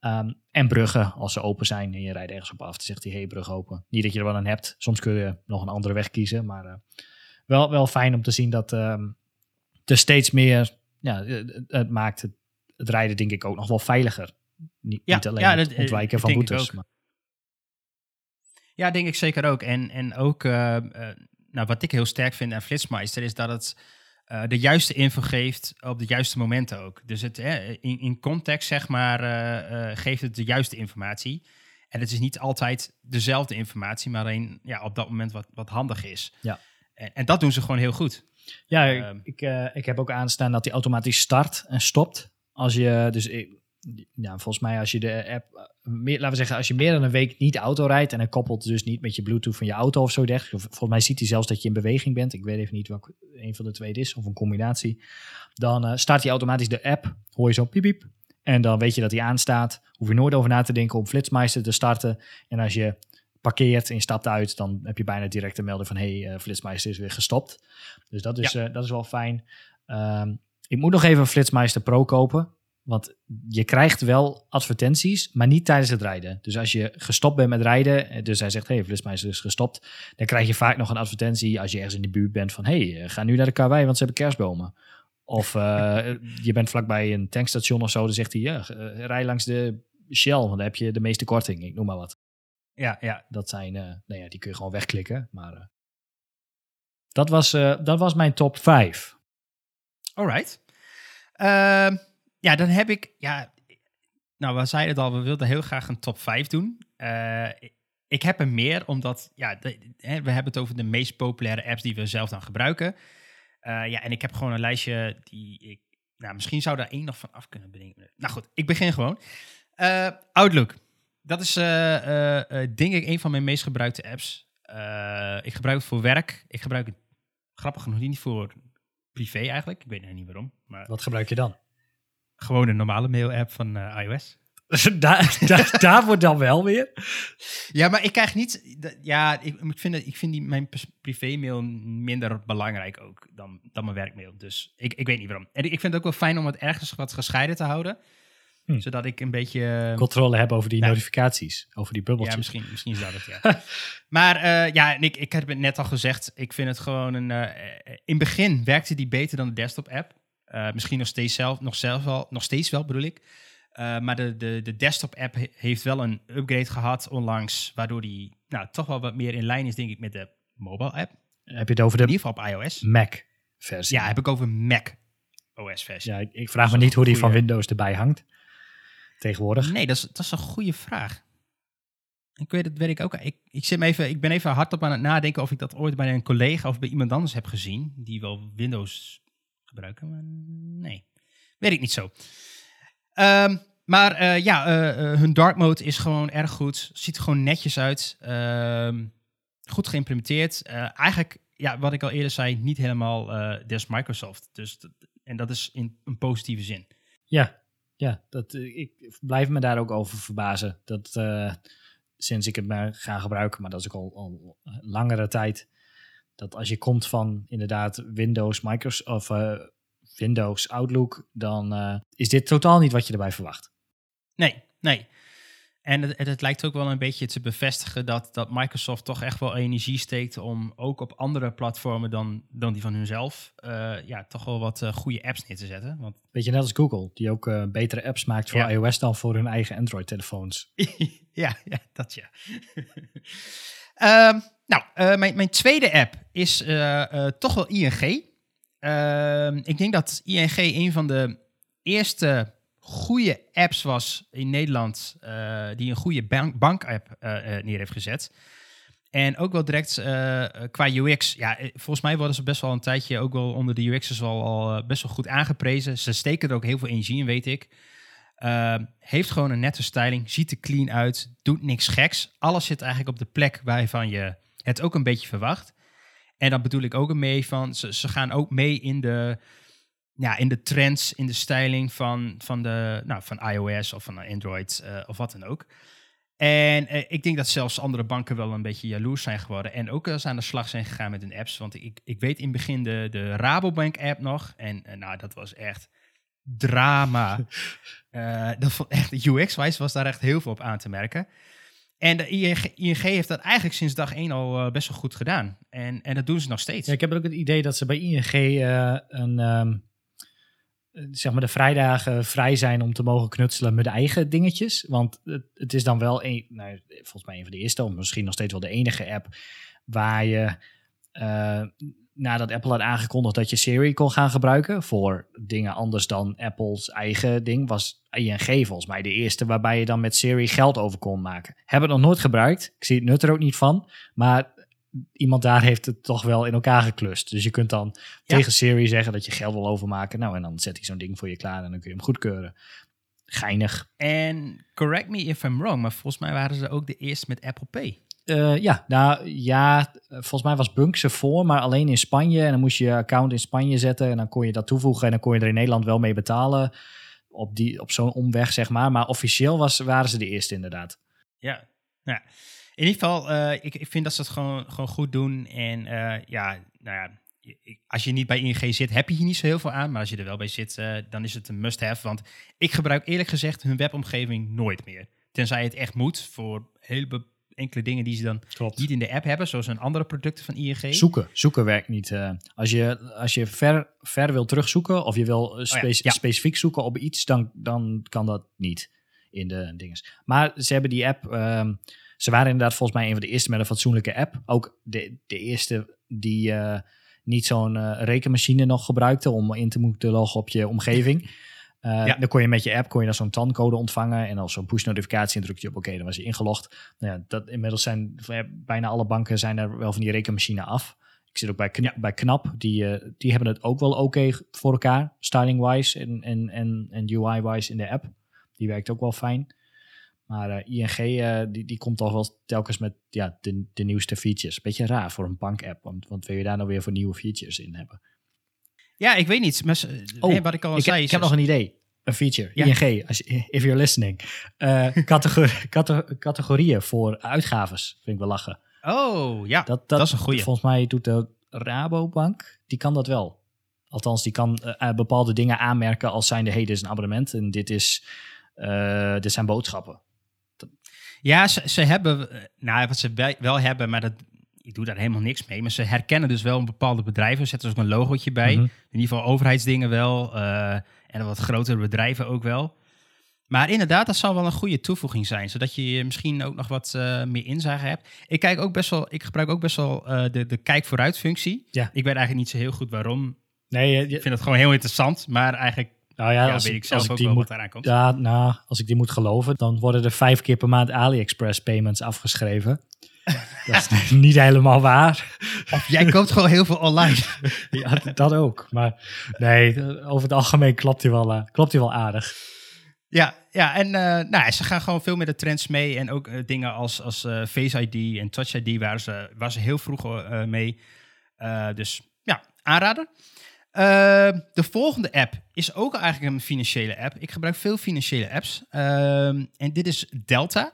Um, en bruggen, als ze open zijn en je rijdt ergens op af, dan zegt hij, hey, brug open. Niet dat je er wel aan hebt, soms kun je nog een andere weg kiezen, maar wel, wel fijn om te zien dat um, er steeds meer, ja, het, het maakt het, het rijden denk ik ook nog wel veiliger. Niet, ja, niet alleen ja, het ontwijken van boetes. Maar. Ja, denk ik zeker ook. En, en ook, uh, nou, wat ik heel sterk vind aan Flitsmeister is dat het uh, de juiste info geeft op de juiste momenten ook. Dus het, in, in context, zeg maar, geeft het de juiste informatie. En het is niet altijd dezelfde informatie, maar alleen ja, op dat moment wat, wat handig is. Ja. En, en dat doen ze gewoon heel goed. Ja, ik, ik heb ook aanstaan dat hij automatisch start en stopt. Als je, dus ja, volgens mij als je de app, meer, laten we zeggen, als je meer dan een week niet auto rijdt en hij koppelt dus niet met je Bluetooth van je auto of zo dergelijks. Volgens mij ziet hij zelfs dat je in beweging bent. Ik weet even niet welke een van de twee het is of een combinatie. Dan uh, start hij automatisch de app, hoor je zo piep piep. En dan weet je dat hij aanstaat. Hoef je nooit over na te denken om Flitsmeister te starten. En als je parkeert en je stapt uit, dan heb je bijna direct een melding van hey, uh, Flitsmeister is weer gestopt. Dus dat is, ja. uh, dat is wel fijn. Um, ik moet nog even een Flitsmeister Pro kopen. Want je krijgt wel advertenties, maar niet tijdens het rijden. Dus als je gestopt bent met rijden, dus hij zegt, hey, Flitsmeister is gestopt, dan krijg je vaak nog een advertentie als je ergens in de buurt bent van, hey, ga nu naar de karwei, want ze hebben kerstbomen. Of uh, je bent vlakbij een tankstation of zo, dan zegt hij, ja, rij langs de Shell, want dan heb je de meeste korting, ik noem maar wat. Ja, ja. Dat zijn, uh, nou ja, die kun je gewoon wegklikken, maar dat, was, dat was mijn top 5. Alright. Uh, ja, dan heb ik, ja, nou, we zeiden het al, we wilden heel graag een top 5 doen. Uh, ik heb er meer, omdat, ja, we hebben het over de meest populaire apps die we zelf dan gebruiken. Uh, ja, en ik heb gewoon een lijstje die ik, nou, misschien zou daar één nog van af kunnen bedenken. Nou goed, ik begin gewoon. Uh, Outlook. Dat is, denk ik, een van mijn meest gebruikte apps. ik gebruik het voor werk. Ik gebruik het, grappig genoeg, niet voor privé eigenlijk. Ik weet nog niet waarom. Maar... Wat gebruik je dan? Gewoon een normale mail-app van uh, iOS. daar, daar, daar wordt dan wel weer. Ja, maar ik krijg niet. Ja, ik, ik, vind, ik vind die, mijn privé-mail minder belangrijk ook dan, dan mijn werkmail. Dus ik, ik weet niet waarom. En ik vind het ook wel fijn om het ergens wat gescheiden te houden. Hm. Zodat ik een beetje. Controle heb over die ja. notificaties, over die bubbeltjes. Ja, misschien, misschien is dat het, ja. maar uh, ja, ik, ik heb het net al gezegd. Ik vind het gewoon een. Uh, in het begin werkte die beter dan de desktop-app. Uh, misschien nog steeds zelf, nog zelf wel, nog steeds wel bedoel ik. Uh, maar de, de, de desktop-app heeft wel een upgrade gehad onlangs, waardoor die nou, toch wel wat meer in lijn is, denk ik, met de mobile-app. Heb je het over de in ieder geval op iOS? Mac-versie? Ja, heb ik over Mac OS-versie. Ja, ik, ik vraag me niet hoe die van Windows erbij hangt tegenwoordig. Nee, dat is, dat is een goede vraag. Ik weet het, weet ik ook. Ik, ik, zit me even, ik ben even hardop aan het nadenken of ik dat ooit bij een collega of bij iemand anders heb gezien, die wel Windows gebruiken, maar nee. Weet ik niet zo. Um, maar uh, ja, uh, uh, hun dark mode is gewoon erg goed. Ziet er gewoon netjes uit. Um, goed geïmplementeerd. eigenlijk, ja, wat ik al eerder zei, niet helemaal des Microsoft. Dus, en dat is in een positieve zin. Ja, ja dat, ik blijf me daar ook over verbazen. Dat sinds ik het maar ga gebruiken, maar dat is ook al langere tijd dat als je komt van inderdaad Windows, Microsoft of uh, Windows Outlook, dan uh, is dit totaal niet wat je erbij verwacht. Nee, nee. En het, het, lijkt ook wel een beetje te bevestigen dat, dat Microsoft toch echt wel energie steekt om ook op andere platformen dan, dan die van hunzelf, uh, ja, toch wel wat goede apps neer te zetten. Want... Beetje net als Google, die ook betere apps maakt voor ja. iOS dan voor hun eigen Android-telefoons. ja, ja, dat ja. um, nou, uh, mijn, mijn tweede app is uh, uh, toch wel ING. Ehm, ik denk dat ING een van de eerste goede apps was in Nederland die een goede bank, bank-app neer heeft gezet. En ook wel direct qua UX. Ja, volgens mij worden ze best wel een tijdje ook wel onder de UX'ers al, al best wel goed aangeprezen. Ze steken er ook heel veel energie in, weet ik. Uh, heeft gewoon een nette styling, ziet er clean uit, doet niks geks. Alles zit eigenlijk op de plek waarvan je het ook een beetje verwacht. En dan bedoel ik ook mee van, ze, gaan ook mee in de, ja, in de trends, in de styling van, van, de, nou, van iOS of van Android uh, of wat dan ook. En uh, ik denk dat zelfs andere banken wel een beetje jaloers zijn geworden. En ook eens aan de slag zijn gegaan met hun apps. Want ik, ik weet in het begin de, de Rabobank app nog. En uh, nou, dat was echt drama. uh, dat echt, UX-wise was daar echt heel veel op aan te merken. En de ING, ING heeft dat eigenlijk sinds dag één al uh, best wel goed gedaan. En, en dat doen ze nog steeds. Ik heb ook het idee dat ze bij ING uh, een, um, zeg maar de vrijdagen vrij zijn om te mogen knutselen met eigen dingetjes. Want het, het is dan wel een, nou, volgens mij een van de eerste, of misschien nog steeds wel de enige app waar je nadat Apple had aangekondigd dat je Siri kon gaan gebruiken voor dingen anders dan Apple's eigen ding, was ING volgens mij de eerste waarbij je dan met Siri geld over kon maken. Hebben het nog nooit gebruikt. Ik zie het nut er ook niet van. Maar iemand daar heeft het toch wel in elkaar geklust. Dus je kunt dan ja. tegen Siri zeggen dat je geld wil overmaken. Nou, en dan zet hij zo'n ding voor je klaar en dan kun je hem goedkeuren. Geinig. En correct me if I'm wrong, maar volgens mij waren ze ook de eerste met Apple Pay. Uh, ja, nou ja, volgens mij was Bunk ze voor, maar alleen in Spanje. En dan moest je je account in Spanje zetten en dan kon je dat toevoegen en dan kon je er in Nederland wel mee betalen. Op, die, op zo'n omweg, zeg maar. Maar officieel was, waren ze de eerste, inderdaad. Ja, ja. in ieder geval, uh, ik, ik vind dat ze het gewoon, gewoon goed doen. En uh, ja, nou ja, als je niet bij ING zit, heb je hier niet zo heel veel aan. Maar als je er wel bij zit, dan is het een must-have. Want ik gebruik eerlijk gezegd hun webomgeving nooit meer. Tenzij het echt moet voor heel enkele dingen die ze dan Klopt. niet in de app hebben, zoals een andere producten van ING. Zoeken, zoeken werkt niet. Uh, als je, als je ver, ver wil terugzoeken of je wil spe oh ja, ja. specifiek zoeken op iets, dan, dan kan dat niet in de dingen. Maar ze hebben die app, um, ze waren inderdaad volgens mij een van de eerste met een fatsoenlijke app. Ook de, de eerste die uh, niet zo'n uh, rekenmachine nog gebruikte om in te moeten loggen op je omgeving. Uh, ja. Dan kon je met je app kon je dan zo'n tandcode ontvangen en als zo'n push notificatie en druk je op oké, dan was je ingelogd. Nou ja, dat, inmiddels zijn bijna alle banken zijn er wel van die rekenmachine af. Ik zit ook bij, Knap, ja. bij Knap, die, uh, die hebben het ook wel oké okay voor elkaar, styling-wise en, en, en, en UI-wise in de app. Die werkt ook wel fijn. Maar uh, ING die, die komt toch wel telkens met ja, de, de nieuwste features. Beetje raar voor een bank-app, want, want wil je daar nou weer voor nieuwe features in hebben? Ja, ik weet niet. Maar, oh, nee, wat ik al ik, zei. Ik heb nog een idee. Een feature. Ja. ING, als je, if you're listening. Uh, categor categorieën voor uitgaves. Vind ik wel lachen. Oh, ja. Dat, dat, dat is een goede. Volgens mij doet de Rabobank, die kan dat wel. Althans, die kan uh, bepaalde dingen aanmerken als zijnde, hey, dit is een abonnement en dit, is, uh, dit zijn boodschappen. Ja, ze, ze hebben, nou, wat ze wel hebben, maar dat, ik doe daar helemaal niks mee. Maar ze herkennen dus wel een bepaalde bedrijven. Zetten er ook een logootje bij. Mm -hmm. In ieder geval overheidsdingen wel. Uh, en wat grotere bedrijven ook wel. Maar inderdaad, dat zal wel een goede toevoeging zijn. Zodat je misschien ook nog wat uh, meer inzage hebt. Ik, kijk ook best wel, ik gebruik ook best wel uh, de, de kijk vooruit functie. Ja. Ik weet eigenlijk niet zo heel goed waarom. Nee, je, je, ik vind het gewoon heel interessant. Maar eigenlijk nou ja, ja als, weet ik zelf als ook ik die wel moet, wat eraan komt. Ja, nou, als ik die moet geloven, dan worden er vijf keer per maand AliExpress payments afgeschreven. Dat is niet helemaal waar. Of jij koopt gewoon heel veel online. ja, dat ook. Maar nee, over het algemeen klopt hij wel, uh, klopt hij wel aardig. Ja, ja en uh, nou, ze gaan gewoon veel met de trends mee. En ook uh, dingen als, als Face ID en Touch ID waren ze, waren ze heel vroeg mee. dus ja, aanraden. de volgende app is ook eigenlijk een financiële app. Ik gebruik veel financiële apps. Ehm, en dit is Delta.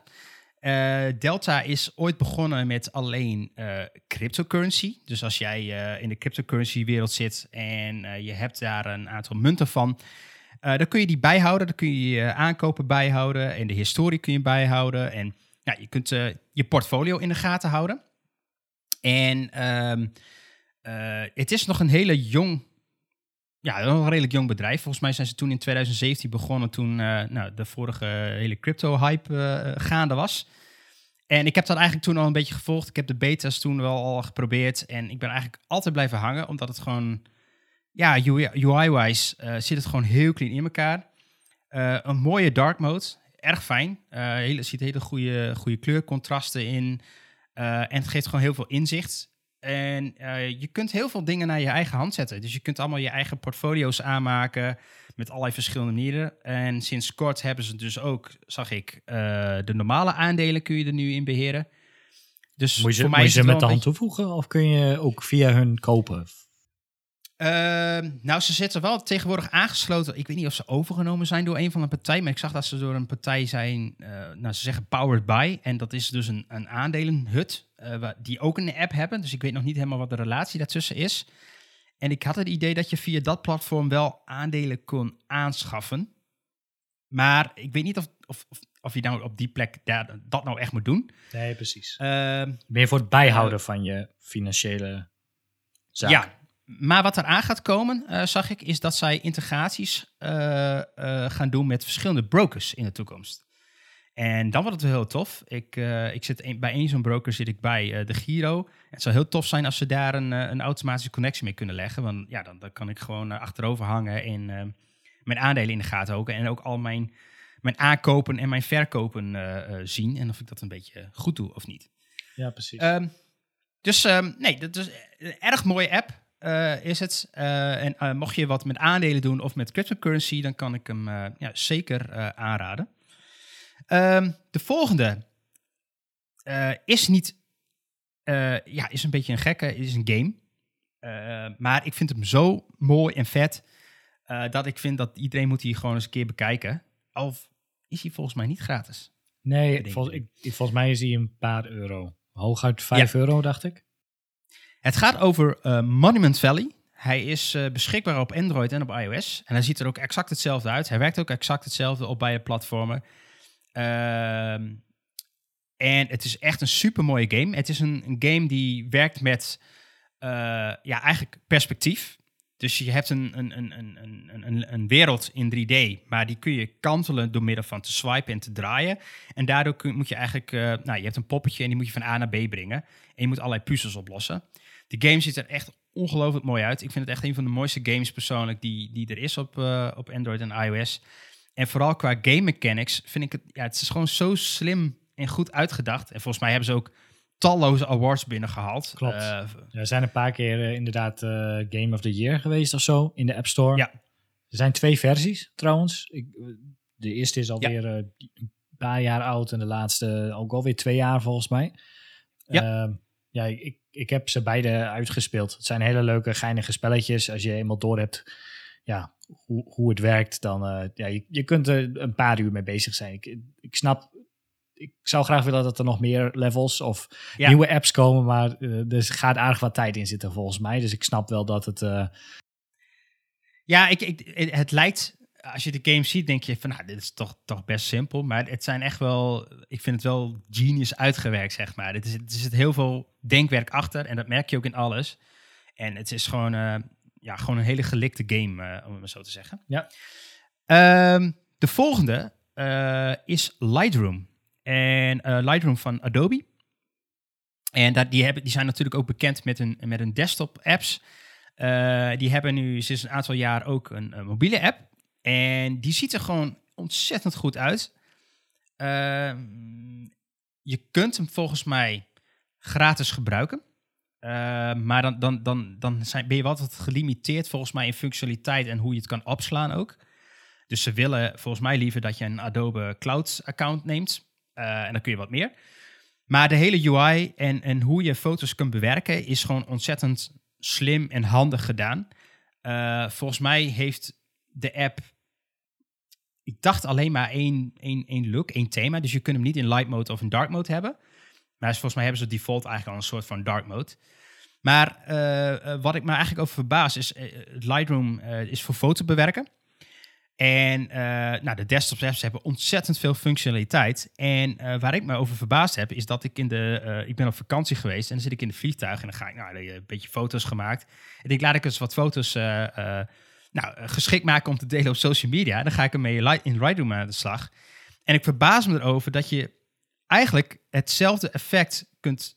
Uh, Delta is ooit begonnen met alleen uh, cryptocurrency. Dus als jij uh, in de cryptocurrency wereld zit en je hebt daar een aantal munten van, dan kun je die bijhouden. Dan kun je je aankopen bijhouden en de historie kun je bijhouden. En je kunt je portfolio in de gaten houden. En um, het is nog een hele jong ja, een redelijk jong bedrijf. Volgens mij zijn ze toen in 2017 begonnen toen uh, nou, de vorige hele crypto-hype uh, gaande was. En ik heb dat eigenlijk toen al een beetje gevolgd. Ik heb de betas toen wel al geprobeerd. En ik ben eigenlijk altijd blijven hangen, omdat het gewoon... Ja, UI-wise uh, zit het gewoon heel clean in elkaar. een mooie dark mode, erg fijn. hele, ziet hele goede, goede kleurcontrasten in. en het geeft gewoon heel veel inzicht. En je kunt heel veel dingen naar je eigen hand zetten. Dus je kunt allemaal je eigen portfolio's aanmaken met allerlei verschillende manieren. En sinds kort hebben ze dus ook, zag ik, de normale aandelen kun je er nu in beheren. Dus moet je, voor mij moet je ze met de hand toevoegen of kun je ook via hun kopen? Ehm, nou, ze zitten wel tegenwoordig aangesloten. Ik weet niet of ze overgenomen zijn door een van de partijen, maar ik zag dat ze door een partij zijn, uh, nou, ze zeggen powered by. En dat is dus een, een aandelenhut, uh, die ook een app hebben. Dus ik weet nog niet helemaal wat de relatie daartussen is. En ik had het idee dat je via dat platform wel aandelen kon aanschaffen. Maar ik weet niet of, of, of je nou op die plek daar, dat nou echt moet doen. Nee, precies. Uh, Meer voor het bijhouden uh, van je financiële zaak. Ja, maar wat er aan gaat komen, uh, zag ik, is dat zij integraties uh, gaan doen met verschillende brokers in de toekomst. En dan wordt het wel heel tof. Ik, ik zit een, bij één zo'n broker zit ik bij de Giro. Het zou heel tof zijn als ze daar een, een automatische connectie mee kunnen leggen. Want ja, dan, dan kan ik gewoon achterover hangen en mijn aandelen in de gaten houden. En ook al mijn mijn aankopen en mijn verkopen zien. En of ik dat een beetje goed doe of niet. Ja, precies. Um, dus um, nee, dat is een erg mooie app. Is het. En mocht je wat met aandelen doen of met cryptocurrency, dan kan ik hem ja, zeker aanraden. Um, de volgende is niet. ja, is een beetje een gekke. Is een game. maar ik vind hem zo mooi en vet. dat ik vind dat iedereen moet hier gewoon eens een keer bekijken. Of is hij volgens mij niet gratis. Nee, volgens, ik, volgens mij is hij een paar euro. Hooguit 5 euro, dacht ik. Het gaat over Monument Valley. Hij is uh, beschikbaar op Android en op iOS. En hij ziet er ook exact hetzelfde uit. Hij werkt ook exact hetzelfde op beide platformen. Uh, en het is echt een super mooie game. Het is een, game die werkt met uh, ja, eigenlijk perspectief. Dus je hebt een, een, een, een, een, een wereld in 3D, maar die kun je kantelen door middel van te swipen en te draaien. En daardoor kun, moet je eigenlijk, uh, nou, je hebt een poppetje en die moet je van A naar B brengen. En je moet allerlei puzzels oplossen. De game ziet er echt ongelooflijk mooi uit. Ik vind het echt een van de mooiste games persoonlijk die, die er is op, uh, op Android en iOS. En vooral qua game mechanics vind ik het, ja, het is gewoon zo slim en goed uitgedacht. En volgens mij hebben ze ook talloze awards binnengehaald. Klopt. Uh, er zijn een paar keer uh, inderdaad uh, Game of the Year geweest of zo in de App Store. Ja. Er zijn twee versies trouwens. Ik, de eerste is alweer ja. een paar jaar oud en de laatste ook alweer twee jaar volgens mij. Ja, ehm, ja ik, ik heb ze beide uitgespeeld. Het zijn hele leuke, geinige spelletjes. Als je eenmaal door hebt ja, hoe, hoe het werkt, dan ja, je, je kunt er een paar uur mee bezig zijn. Ik, ik snap ik zou graag willen dat er nog meer levels of nieuwe apps komen, maar uh, er gaat aardig wat tijd in zitten volgens mij. Dus ik snap wel dat het. Uh... Ja, ik, ik, het lijkt. Als je de game ziet, denk je van, nou, dit is toch, toch best simpel. Maar het zijn echt wel, ik vind het wel genius uitgewerkt, zeg maar. Het is, er zit heel veel denkwerk achter en dat merk je ook in alles. En het is gewoon, uh, ja, gewoon een hele gelikte game, om het maar zo te zeggen. Ja. Um, de volgende is Lightroom en uh, Lightroom van Adobe. En dat, die, hebben, die zijn natuurlijk ook bekend met hun, met hun desktop apps. Uh, die hebben nu sinds een aantal jaar ook een, een, mobiele app. En die ziet er gewoon ontzettend goed uit. Uh, je kunt hem volgens mij gratis gebruiken. Maar dan, dan, dan, dan zijn, ben je wel wat gelimiteerd volgens mij in functionaliteit en hoe je het kan opslaan ook. Dus ze willen volgens mij liever dat je een Adobe Cloud account neemt. Uh, en dan kun je wat meer. Maar de hele UI en, en hoe je foto's kunt bewerken is gewoon ontzettend slim en handig gedaan. Uh, volgens mij heeft de app, ik dacht alleen maar één, één, één look, één thema. Dus je kunt hem niet in light mode of in dark mode hebben. Maar volgens mij hebben ze default eigenlijk al een soort van dark mode. Maar uh, wat ik me eigenlijk over verbaas is, Lightroom is voor foto bewerken. En nou, de desktop apps hebben ontzettend veel functionaliteit. En waar ik me over verbaasd heb, is dat ik in de. Ik ben op vakantie geweest en dan zit ik in de vliegtuig en dan ga ik nou, een beetje foto's gemaakt. En ik laat ik eens wat foto's nou, geschikt maken om te delen op social media. Dan ga ik ermee in Lightroom aan de slag. En ik verbaas me erover dat je eigenlijk hetzelfde effect kunt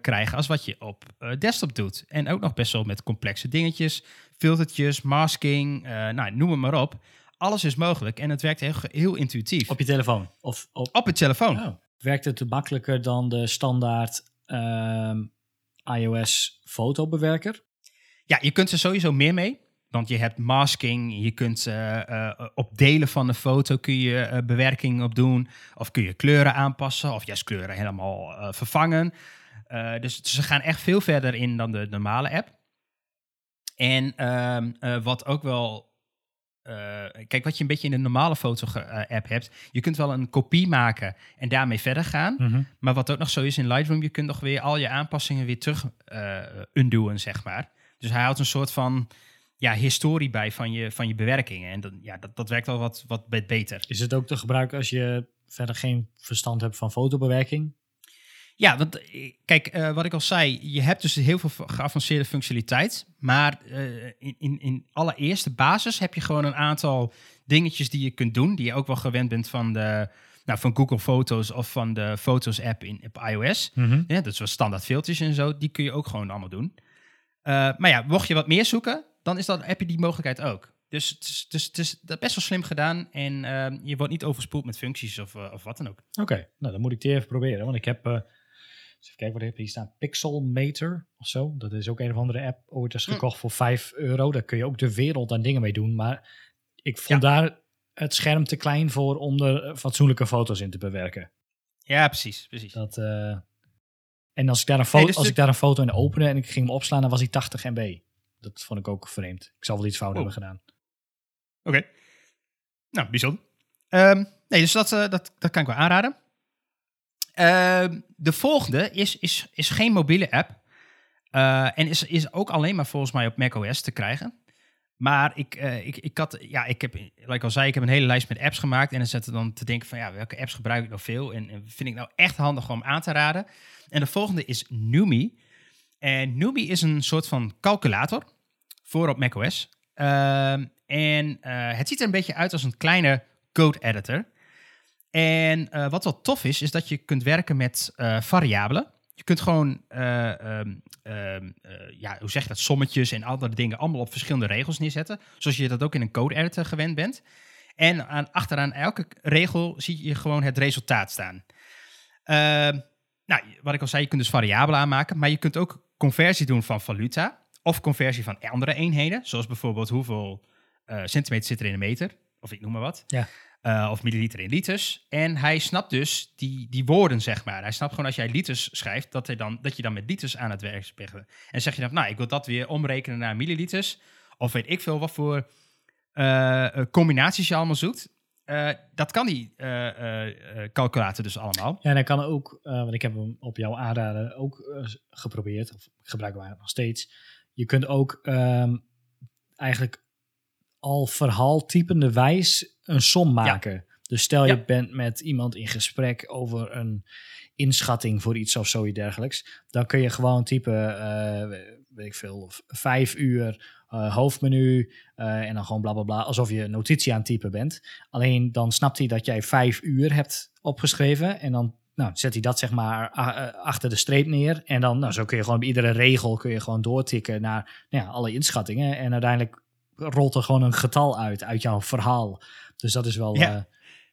krijgen als wat je op desktop doet. En ook nog best wel met complexe dingetjes, filtertjes, masking, nou, noem het maar op alles is mogelijk en het werkt heel, heel intuïtief. Op je telefoon? Of op, op je telefoon. Oh. Werkt het makkelijker dan de standaard ehm, iOS fotobewerker. Ja, je kunt er sowieso meer mee. Want je hebt masking, je kunt uh, uh, op delen van de foto kun je uh, bewerking op doen. Of kun je kleuren aanpassen, of juist kleuren helemaal vervangen. dus ze gaan echt veel verder in dan de normale app. En ehm, wat ook wel kijk, wat je een beetje in de normale foto-app hebt, je kunt wel een kopie maken en daarmee verder gaan. Mm -hmm. Maar wat ook nog zo is in Lightroom, je kunt nog weer al je aanpassingen weer terug undoen, zeg maar. Dus hij houdt een soort van ja, historie bij van je, van je bewerkingen. En dat, ja, dat, dat werkt wel wat, wat beter. Is het ook te gebruiken als je verder geen verstand hebt van fotobewerking? Ja, want kijk, uh, wat ik al zei, je hebt dus heel veel geavanceerde functionaliteit. Maar uh, in, in, in allereerste basis heb je gewoon een aantal dingetjes die je kunt doen. Die je ook wel gewend bent van, de, nou, van Google Foto's of van de Foto's app in, op iOS. Mm -hmm. ja, dat is wel standaard filters en zo. Die kun je ook gewoon allemaal doen. Uh, maar ja, mocht je wat meer zoeken, dan is dat, heb je die mogelijkheid ook. Dus het is, dus, het is best wel slim gedaan en uh, je wordt niet overspoeld met functies of, uh, of wat dan ook. Oké, okay, nou dan moet ik die even proberen, want ik heb, uh, even kijken wat heb hier staan, Pixelmator of zo. Dat is ook een of andere app, ooit is gekocht hm. voor 5 euro. Daar kun je ook de wereld aan dingen mee doen, maar ik vond ja. daar het scherm te klein voor om er fatsoenlijke foto's in te bewerken. Ja, precies, precies. Dat, en als ik, daar een foto, nee, dus als ik daar een foto in opende en ik ging hem opslaan, dan was hij 80 MB dat vond ik ook vreemd. Ik zal wel iets fout oh. hebben gedaan. Oké. Okay. Nou, bijzonder. Um, nee, dus dat, uh, dat, dat kan ik wel aanraden. Uh, de volgende is, is, is geen mobiele app. Uh, en is, is ook alleen maar volgens mij op macOS te krijgen. Maar ik, uh, ik, ik had, ja, ik heb, like ik al zei, ik heb een hele lijst met apps gemaakt. En dan zitten dan te denken van, ja, welke apps gebruik ik nog veel? En, en vind ik nou echt handig om aan te raden. En de volgende is Numi. En Numi is een soort van calculator voor op macOS. Uh, en uh, het ziet er een beetje uit als een kleine code editor. En uh, wat wel tof is, is dat je kunt werken met uh, variabelen. Je kunt gewoon, um, um, ja, hoe zeg je dat, sommetjes en andere dingen allemaal op verschillende regels neerzetten. Zoals je dat ook in een code editor gewend bent. En aan, achteraan elke regel zie je gewoon het resultaat staan. Ehm, nou, wat ik al zei, je kunt dus variabelen aanmaken, maar je kunt ook conversie doen van valuta of conversie van andere eenheden, zoals bijvoorbeeld hoeveel uh, centimeter zit er in een meter, of ik noem maar wat. Ja. Uh, of milliliter in liters. En hij snapt dus die, die woorden, zeg maar. Hij snapt gewoon als jij liters schrijft, dat, hij dan, dat je dan met liters aan het werk bent. En zeg je dan, nou, ik wil dat weer omrekenen naar milliliters. Of weet ik veel wat voor uh, combinaties je allemaal zoekt. Uh, dat kan die uh, uh, calculator dus allemaal. Ja, en hij kan ook, want ik heb hem op jouw aanraden ook geprobeerd, of ik gebruik hem nog steeds. Je kunt ook um, eigenlijk al verhaaltypende wijs een som maken. Ja. Dus stel je ja. bent met iemand in gesprek over een inschatting voor iets of zoiets dergelijks. Dan kun je gewoon typen, weet ik veel, vijf uur uh, hoofdmenu uh, en dan gewoon bla bla bla, alsof je notitie aan het typen bent. Alleen dan snapt hij dat jij vijf uur hebt opgeschreven en dan nou, zet hij dat zeg maar achter de streep neer. En dan, nou, zo kun je gewoon bij iedere regel kun je gewoon doortikken naar nou ja, alle inschattingen. En uiteindelijk rolt er gewoon een getal uit, uit jouw verhaal. Dus dat is wel ja. uh,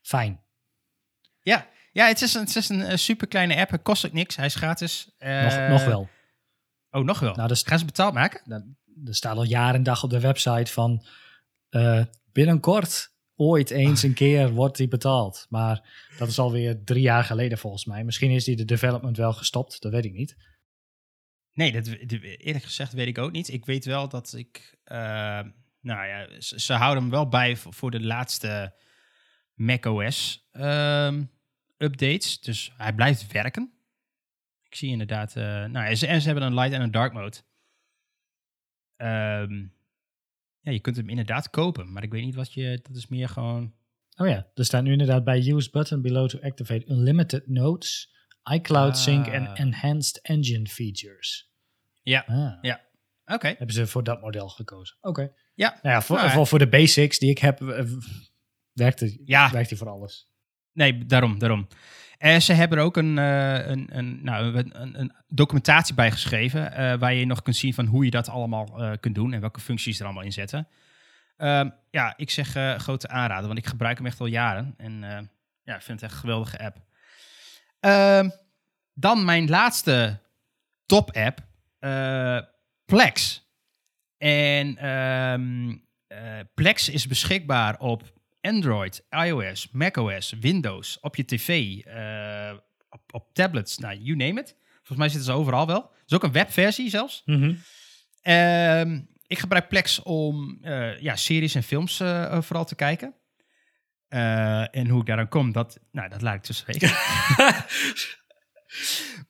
fijn. Ja, ja het is een, het is een super kleine app. Het kost ook niks. Hij is gratis. nog, nog wel. Oh, nog wel? Nou, dus, Gaan ze betaald maken? Nou, er staat al jaren en dag op de website van uh, binnenkort ooit eens een keer wordt die betaald. Maar dat is alweer drie jaar geleden volgens mij. Misschien is die de development wel gestopt, dat weet ik niet. Nee, dat, eerlijk gezegd weet ik ook niet. Ik weet wel dat ik, uh, nou ja, ze, houden hem wel bij voor, de laatste macOS um, updates. Dus hij blijft werken. Ik zie inderdaad, uh, nou, en en ze hebben een light en een dark mode. Um, ja, je kunt hem inderdaad kopen, maar ik weet niet wat je. Dat is meer gewoon. Oh ja, er staat nu inderdaad bij use button below to activate unlimited notes, iCloud ah. sync en enhanced engine features. Ja, ah. ja. Oké. Okay. Hebben ze voor dat model gekozen? Oké. Okay. Ja. Nou ja, voor, nou, voor, voor, de basics die ik heb, uh, werkt, ja. werkt hij voor alles. Nee, daarom, daarom. En ze hebben er ook een, uh, een, een, nou, een, een, documentatie bij geschreven. Uh, waar je nog kunt zien van hoe je dat allemaal kunt doen en welke functies er allemaal in zetten. Ehm, ja, ik zeg grote aanrader, want ik gebruik hem echt al jaren. En ja, ik vind het echt een geweldige app. Ehm, dan mijn laatste top-app, eh, Plex. En ehm, eh, Plex is beschikbaar op Android, iOS, macOS, Windows, op je tv, eh, op, op tablets, nou, you name it. Volgens mij zitten ze overal wel. Er is ook een webversie zelfs. Mhm. Ehm, ik gebruik Plex om eh, ja, series en films eh, vooral te kijken. En hoe ik daar dan kom, dat, nou, dat laat ik tussen weten.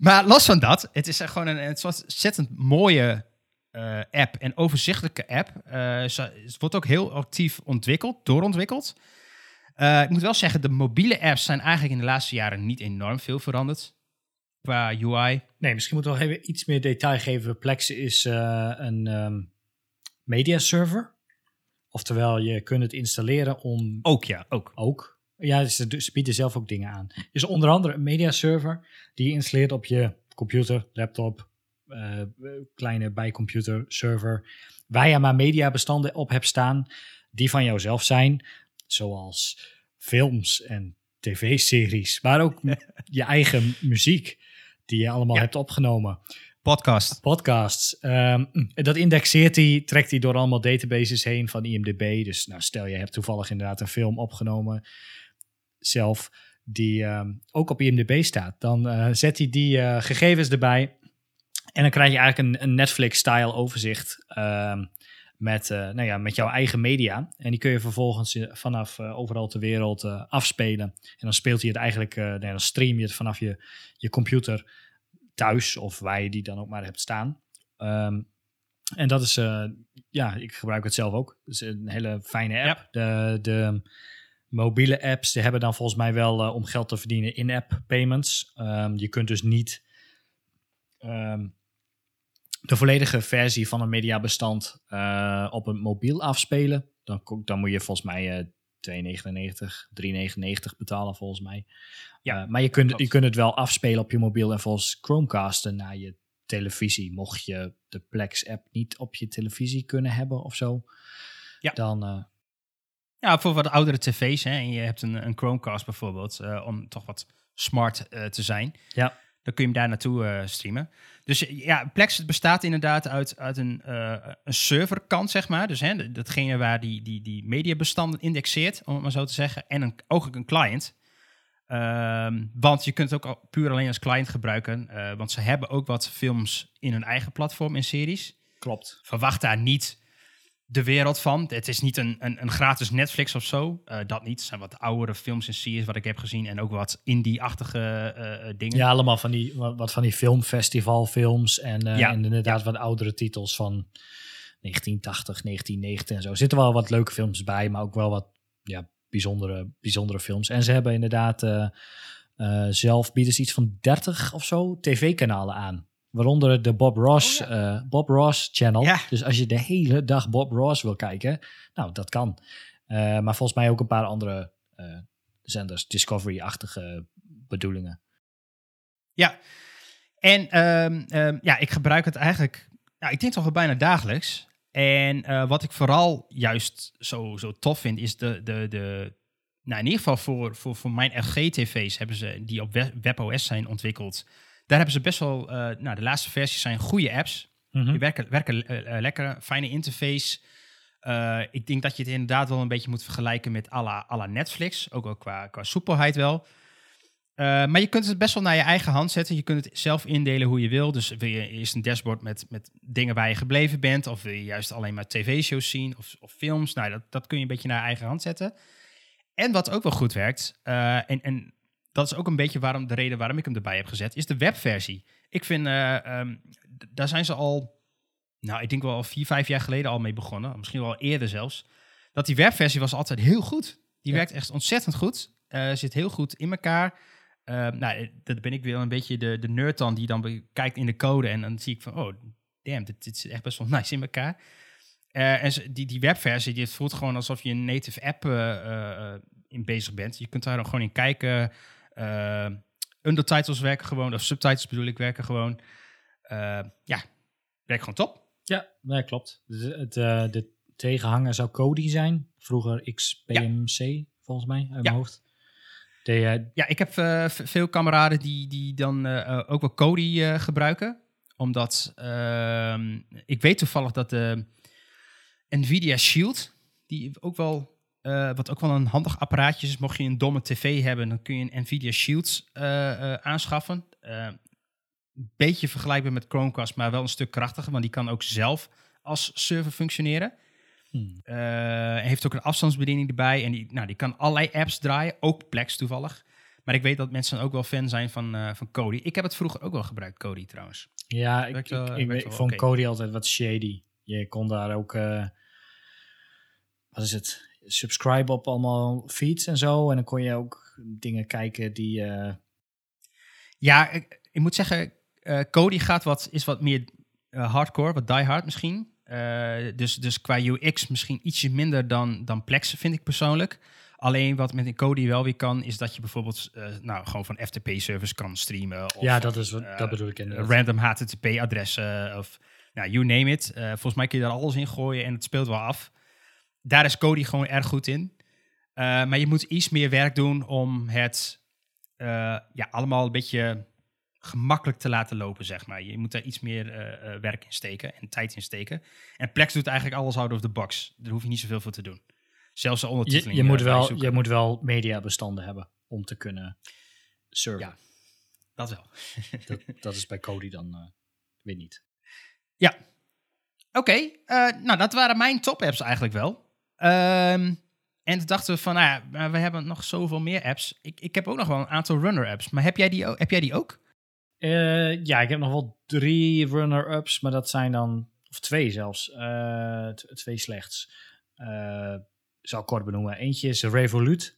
maar los van dat, het is gewoon een, een ontzettend mooie eh, app en overzichtelijke app. Eh, het wordt ook heel actief ontwikkeld, doorontwikkeld. Eh, ik moet wel zeggen, de mobiele apps zijn eigenlijk in de laatste jaren niet enorm veel veranderd qua UI. Nee, misschien moeten we nog even iets meer detail geven. Plex is een ehm media server. Oftewel, je kunt het installeren om Ook ja, ook. ook. Ja, ze, ze bieden zelf ook dingen aan. is onder andere een media server die je installeert op je computer, laptop, eh, kleine bijcomputer, server. Waar je maar mediabestanden op hebt staan die van jouzelf zijn. Zoals films en tv-series, maar ook je eigen muziek die je allemaal Ja. hebt opgenomen. Podcast. Podcasts. ehm, dat indexeert hij, trekt hij door allemaal databases heen van IMDb. Dus nou, stel je hebt toevallig inderdaad een film opgenomen zelf die ehm, ook op IMDb staat. Dan eh, zet hij die eh, gegevens erbij en dan krijg je eigenlijk een, een Netflix-style overzicht ehm, met, eh, nou ja, met jouw eigen media. En die kun je vervolgens eh, vanaf eh, overal ter wereld afspelen. En dan speelt hij het eigenlijk, nee, dan stream je het vanaf je, je computer thuis of waar je die dan ook maar hebt staan. Ehm, en dat is, ja, ik gebruik het zelf ook. Het is een hele fijne app. De, de mobiele apps die hebben dan volgens mij wel om geld te verdienen in-app payments. Ehm, je kunt dus niet de volledige versie van een mediabestand eh, op een mobiel afspelen. Dan, dan moet je volgens mij eh 2,99, 3,99 betalen volgens mij. Ja, Eh, maar je kunt, je kunt het wel afspelen op je mobiel en volgens Chromecasten naar je televisie. Mocht je de Plex-app niet op je televisie kunnen hebben of zo, Ja. dan... eh, Ja, voor wat oudere tv's. Hè, en je hebt een, een Chromecast bijvoorbeeld, om toch wat smart te zijn. Ja. Dan kun je hem daar naartoe eh, streamen. Dus eh, ja, Plex het bestaat inderdaad uit, uit een, eh, een serverkant, zeg maar. Dus hè, datgene waar die, die, die mediabestanden indexeert, om het maar zo te zeggen. En een, ook een client. Ehm, want je kunt het ook al puur alleen als client gebruiken. want ze hebben ook wat films in hun eigen platform en series klopt. verwacht daar niet de wereld van. Het is niet een, een, een gratis Netflix of zo. Eh, dat niet. Het zijn wat oudere films en series wat ik heb gezien. En ook wat indie-achtige eh, eh, dingen. Ja, allemaal van die, wat, wat van die filmfestivalfilms en, Ja. en inderdaad wat oudere titels van 1980, 1990 en zo. Er zitten wel wat leuke films bij, maar ook wel wat ja, bijzondere, bijzondere films. En ze hebben inderdaad zelf bieden ze iets van 30 of zo tv-kanalen aan. Waaronder de Bob Ross, eh, Bob Ross Channel. Oh Ja. Dus als je de hele dag Bob Ross wil kijken, nou, dat kan. Eh, maar volgens mij ook een paar andere eh, zenders, Discovery-achtige bedoelingen. Ja. En ehm, ehm, ja, ik gebruik het eigenlijk, ik denk toch wel bijna dagelijks. En wat ik vooral juist zo, zo tof vind, is de, de, de nou in ieder geval voor, voor, voor mijn LG-tv's hebben ze, die op we- WebOS zijn ontwikkeld. Daar hebben ze best wel, eh, nou de laatste versies zijn goede apps. Mhm. Die werken, werken eh, eh, lekker, fijne interface. Ik denk dat je het inderdaad wel een beetje moet vergelijken met la Netflix. Ook wel qua, qua soepelheid wel. Maar je kunt het best wel naar je eigen hand zetten. Je kunt het zelf indelen hoe je wil. Dus wil je eerst een dashboard met, met dingen waar je gebleven bent. Of wil je juist alleen maar tv-shows zien of, of films. Nou, dat, dat kun je een beetje naar je eigen hand zetten. En wat ook wel goed werkt. en, en dat is ook een beetje waarom, de reden waarom ik hem erbij heb gezet. Is de webversie. Ik vind, eh, ehm, daar zijn ze al, nou, ik denk wel al vier, vijf jaar geleden al mee begonnen. Misschien wel eerder zelfs. Dat die webversie was altijd heel goed. Die Ja. werkt echt ontzettend goed. Eh, zit heel goed in elkaar. Eh, nou, dat ben ik weer een beetje de, de nerd dan die dan kijkt in de code en dan zie ik van, oh, damn, dit, dit zit echt best wel nice in elkaar. Eh, en die, die webversie, die voelt gewoon alsof je een native app eh, eh, in bezig bent. Je kunt daar dan gewoon in kijken. Eh, undertitles werken gewoon, of subtitles bedoel ik, werken gewoon. Eh, ja, werkt gewoon top. Ja, nee, klopt. Dus het, eh, de tegenhanger zou Kodi zijn. Vroeger XPMC, volgens mij, uit Ja. mijn hoofd. De, Ja, ik heb veel kameraden die, die dan ook wel Kodi gebruiken. omdat ehm, ik weet toevallig dat de Nvidia Shield, die ook wel, eh, wat ook wel een handig apparaatje is, mocht je een domme tv hebben, dan kun je een Nvidia Shields uh, aanschaffen. beetje vergelijkbaar met Chromecast, maar wel een stuk krachtiger, want die kan ook zelf als server functioneren. Hmm. heeft ook een afstandsbediening erbij en die, nou, die kan allerlei apps draaien, ook Plex toevallig. Maar ik weet dat mensen ook wel fan zijn van, uh, van Kodi. Ik heb het vroeger ook wel gebruikt, Kodi trouwens. Ja, ik, ik, ik, ik vond Kodi altijd wat shady. Je kon daar ook, uh, wat is het, subscribe op allemaal feeds en zo. En dan kon je ook dingen kijken die... Uh... Ja, ik, ik, moet zeggen, Kodi gaat wat, is wat meer hardcore, wat diehard misschien. dus, dus qua UX misschien ietsje minder dan, dan Plex, vind ik persoonlijk. Alleen wat met Encode wel weer kan, is dat je bijvoorbeeld uh, nou, gewoon van FTP-service kan streamen. Of, ja, dat, is, wat, uh, dat bedoel ik inderdaad. Random HTTP-adressen of nou, you name it. Uh, volgens mij kun je daar alles in gooien en het speelt wel af. Daar is Kodi gewoon erg goed in. maar je moet iets meer werk doen om het ja, allemaal een beetje gemakkelijk te laten lopen, zeg maar. Je moet daar iets meer werk in steken en tijd in steken. En Plex doet eigenlijk alles out of the box. Daar hoef je niet zoveel voor te doen. Zelfs de ondertiteling. Je, je moet, wel, je moet wel mediabestanden hebben om te kunnen serven. Ja, dat wel. dat, dat is bij Kodi dan weer niet. Ja. Oké, eh, nou dat waren mijn top apps eigenlijk wel. Um, en toen dachten we van, nou ja, we hebben nog zoveel meer apps. Ik, ik heb ook nog wel een aantal runner-apps. Maar heb jij die, heb jij die ook? Uh, ja, ik heb nog wel drie runner-ups, maar dat zijn dan, of twee zelfs, twee slechts zal kort benoemen. Eentje is Revolut.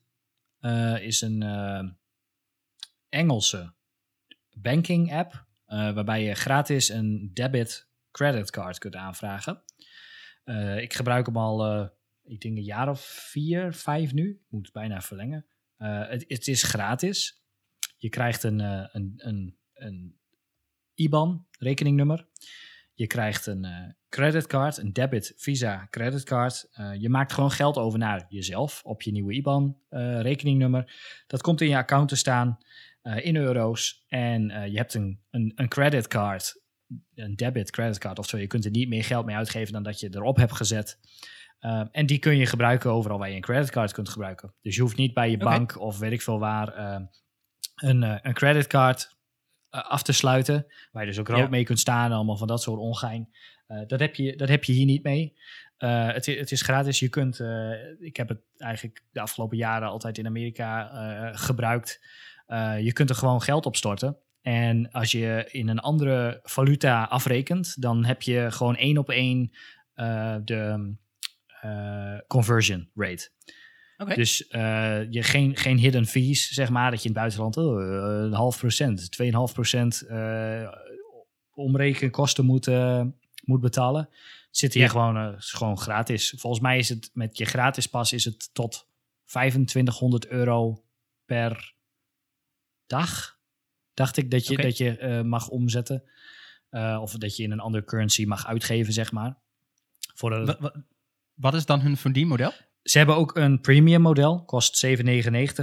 Uh, is een uh, Engelse banking app. Uh, waarbij je gratis een debit creditcard kunt aanvragen. ik gebruik hem al, ik denk een jaar of vier, vijf nu. Ik moet bijna verlengen. Het, het, is gratis. Je krijgt een, een, een, een IBAN, rekeningnummer. Je krijgt een uh, creditcard, een debit Visa creditcard. Je maakt gewoon geld over naar jezelf op je nieuwe IBAN rekeningnummer. Dat komt in je account te staan in euro's. En je hebt een, een, een creditcard, een debit creditcard of zo. Je kunt er niet meer geld mee uitgeven dan dat je erop hebt gezet. En die kun je gebruiken overal waar je een creditcard kunt gebruiken. Dus je hoeft niet bij je bank of weet ik veel waar een, een creditcard eh, af te sluiten. Waar je dus ook rood mee kunt staan. Allemaal van dat soort ongein. Uh, dat, heb je, dat heb je hier niet mee. Het, het, is gratis. Je kunt, ik heb het eigenlijk de afgelopen jaren altijd in Amerika gebruikt. je kunt er gewoon geld op storten. En als je in een andere valuta afrekent, dan heb je gewoon één op één de conversion rate. Dus uh, je geen, geen hidden fees, zeg maar, dat je in het buitenland oh, eh, een half procent, 2,5 procent uh, omrekenkosten moet, uh, moet betalen. zit hier gewoon, gewoon gratis. Volgens mij is het met je gratis pas is het tot 2500 euro per dag. Dacht ik dat je, dat je mag omzetten. of dat je in een andere currency mag uitgeven, zeg maar. Voor wat, wat, is dan hun verdienmodel? Ze hebben ook een premium model, kost 7,99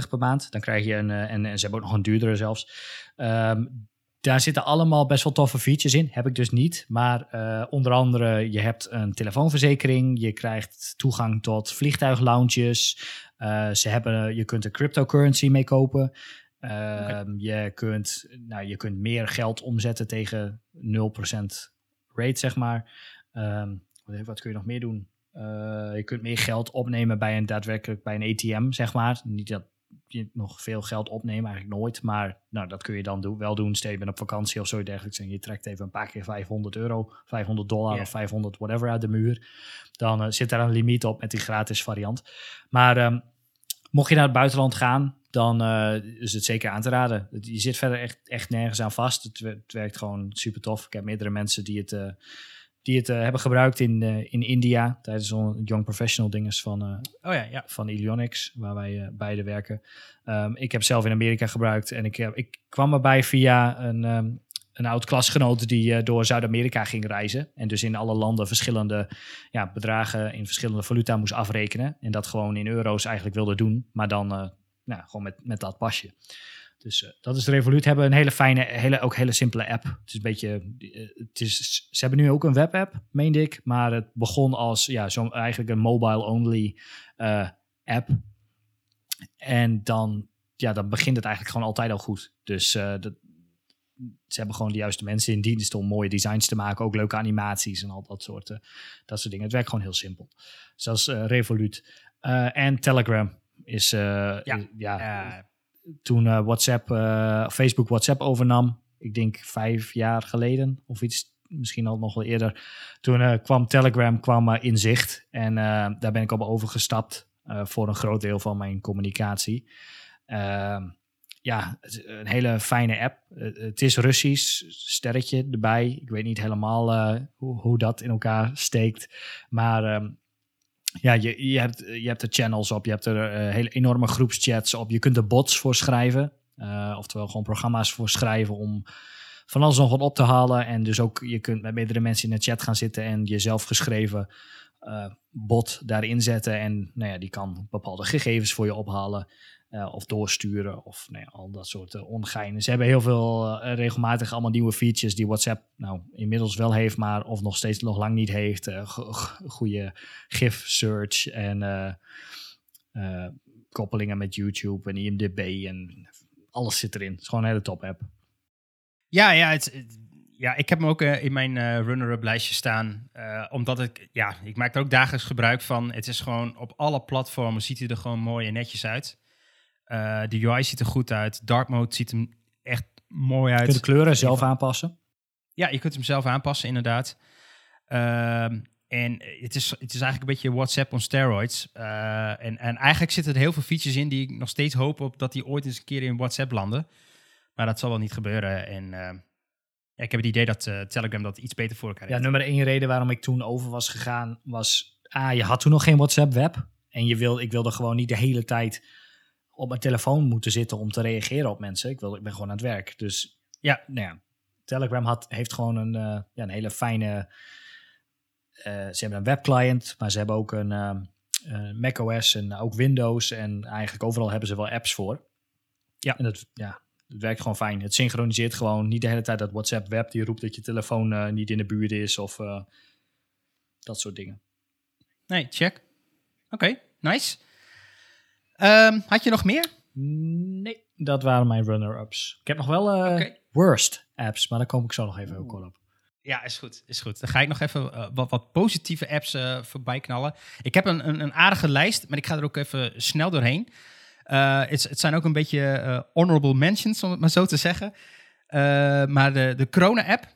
per maand. Dan krijg je een, eh, en, en, ze hebben ook nog een duurdere zelfs. Um, daar zitten allemaal best wel toffe features in. Heb ik dus niet. Maar uh, onder andere, je hebt een telefoonverzekering. Je krijgt toegang tot vliegtuiglounges. Uh, ze hebben, je kunt een cryptocurrency mee kopen. Uh, okay. je, kunt, nou, je kunt meer geld omzetten tegen 0% rate, zeg maar. Um, wat kun je nog meer doen? Uh, je kunt meer geld opnemen bij een daadwerkelijk bij een ATM, zeg maar. Niet dat je nog veel geld opneemt, eigenlijk nooit. Maar nou, dat kun je dan do wel doen. Stel je bent op vakantie of zo dergelijks. En je trekt even een paar keer 500 euro, 500 dollar yeah. of 500 whatever uit de muur. Dan uh, zit daar een limiet op met die gratis variant. Maar um, mocht je naar het buitenland gaan, dan uh, is het zeker aan te raden. Je zit verder echt, echt nergens aan vast. Het, het werkt gewoon super tof. Ik heb meerdere mensen die het die het uh, hebben gebruikt in, uh, in India tijdens zo'n Young Professional dinges van, uh, oh ja, ja. van Ilionix, waar wij beide werken. Um, ik heb zelf in Amerika gebruikt en ik, ik kwam erbij via een, um, een oud klasgenoot die door Zuid-Amerika ging reizen. En dus in alle landen verschillende ja, bedragen in verschillende valuta moest afrekenen. En dat gewoon in euro's eigenlijk wilde doen, maar dan nou, gewoon met, met dat pasje. Dus uh, dat is Revolut. Hebben een hele fijne, hele, ook hele simpele app. Het is een beetje, uh, het is, ze hebben nu ook een webapp, meende ik. Maar het begon als ja, zo eigenlijk een mobile-only uh, app. En dan, ja, dan begint het eigenlijk gewoon altijd al goed. Dus dat, ze hebben gewoon de juiste mensen in dienst om mooie designs te maken. Ook leuke animaties en al dat soort, dat soort dingen. Het werkt gewoon heel simpel. Zoals Revolut. en Telegram is, ja, is, ja toen uh, WhatsApp, uh, Facebook WhatsApp overnam, ik denk vijf jaar geleden of iets, misschien al nog wel eerder, toen uh, kwam Telegram kwam, in zicht en daar ben ik op overgestapt voor een groot deel van mijn communicatie. Ehm, ja, een hele fijne app. het is Russisch, sterretje erbij. Ik weet niet helemaal hoe, hoe, dat in elkaar steekt. Maar ehm, ja, je, je, hebt, je hebt er channels op, je hebt er uh, hele enorme groepschats op. Je kunt er bots voor schrijven, uh, oftewel gewoon programma's voor schrijven om van alles nog wat op te halen. En dus ook, je kunt met meerdere mensen in de chat gaan zitten en jezelf geschreven uh, bot daarin zetten. En nou ja, die kan bepaalde gegevens voor je ophalen. Uh, of doorsturen of nee, al dat soort uh, ongeinen. Ze hebben heel veel uh, regelmatig allemaal nieuwe features die WhatsApp nou inmiddels wel heeft, maar of nog steeds nog lang niet heeft. goede GIF search en koppelingen met YouTube en IMDb en alles zit erin. Het is gewoon een hele top app. Ja, ja, het, ja ik heb hem ook in mijn runner-up lijstje staan. omdat ik, ja, ik maak er ook dagelijks gebruik van. Het is gewoon op alle platformen ziet hij er gewoon mooi en netjes uit. Uh, de UI ziet er goed uit. Dark mode ziet er echt mooi uit. Je kunt de kleuren zelf aanpassen. Ja, je kunt hem zelf aanpassen, inderdaad. Uh, en het is, het is eigenlijk een beetje WhatsApp on steroids. Uh, en, en eigenlijk zitten er heel veel features in die ik nog steeds hoop op dat die ooit eens een keer in WhatsApp landen. Maar dat zal wel niet gebeuren. En uh, ja, ik heb het idee dat Telegram dat iets beter voor elkaar heeft. Ja, nummer één reden waarom ik toen over was gegaan was... Ah, je had toen nog geen WhatsApp web. En je wil, ik wilde gewoon niet de hele tijd op mijn telefoon moeten zitten om te reageren op mensen. Ik, wil, ik ben gewoon aan het werk. Dus ja, nou ja Telegram had, heeft gewoon een, uh, ja, een hele fijne... Uh, ze hebben een webclient, maar ze hebben ook een uh, macOS en ook Windows. En eigenlijk overal hebben ze wel apps voor. Ja. En dat, ja, het werkt gewoon fijn. Het synchroniseert gewoon niet de hele tijd dat WhatsApp web die roept dat je telefoon niet in de buurt is of dat soort dingen. Nee, check. Oké, nice. Um, had je nog meer? Nee, dat waren mijn runner-ups. Ik heb nog wel okay. worst apps, maar daar kom ik zo nog even ook op. Ja, is goed, is goed. Dan ga ik nog even uh, wat, wat, positieve apps uh, voorbij knallen. Ik heb een, een, een, aardige lijst, maar ik ga er ook even snel doorheen. Het, het, zijn ook een beetje honorable mentions, om het maar zo te zeggen. maar de, de Corona-app,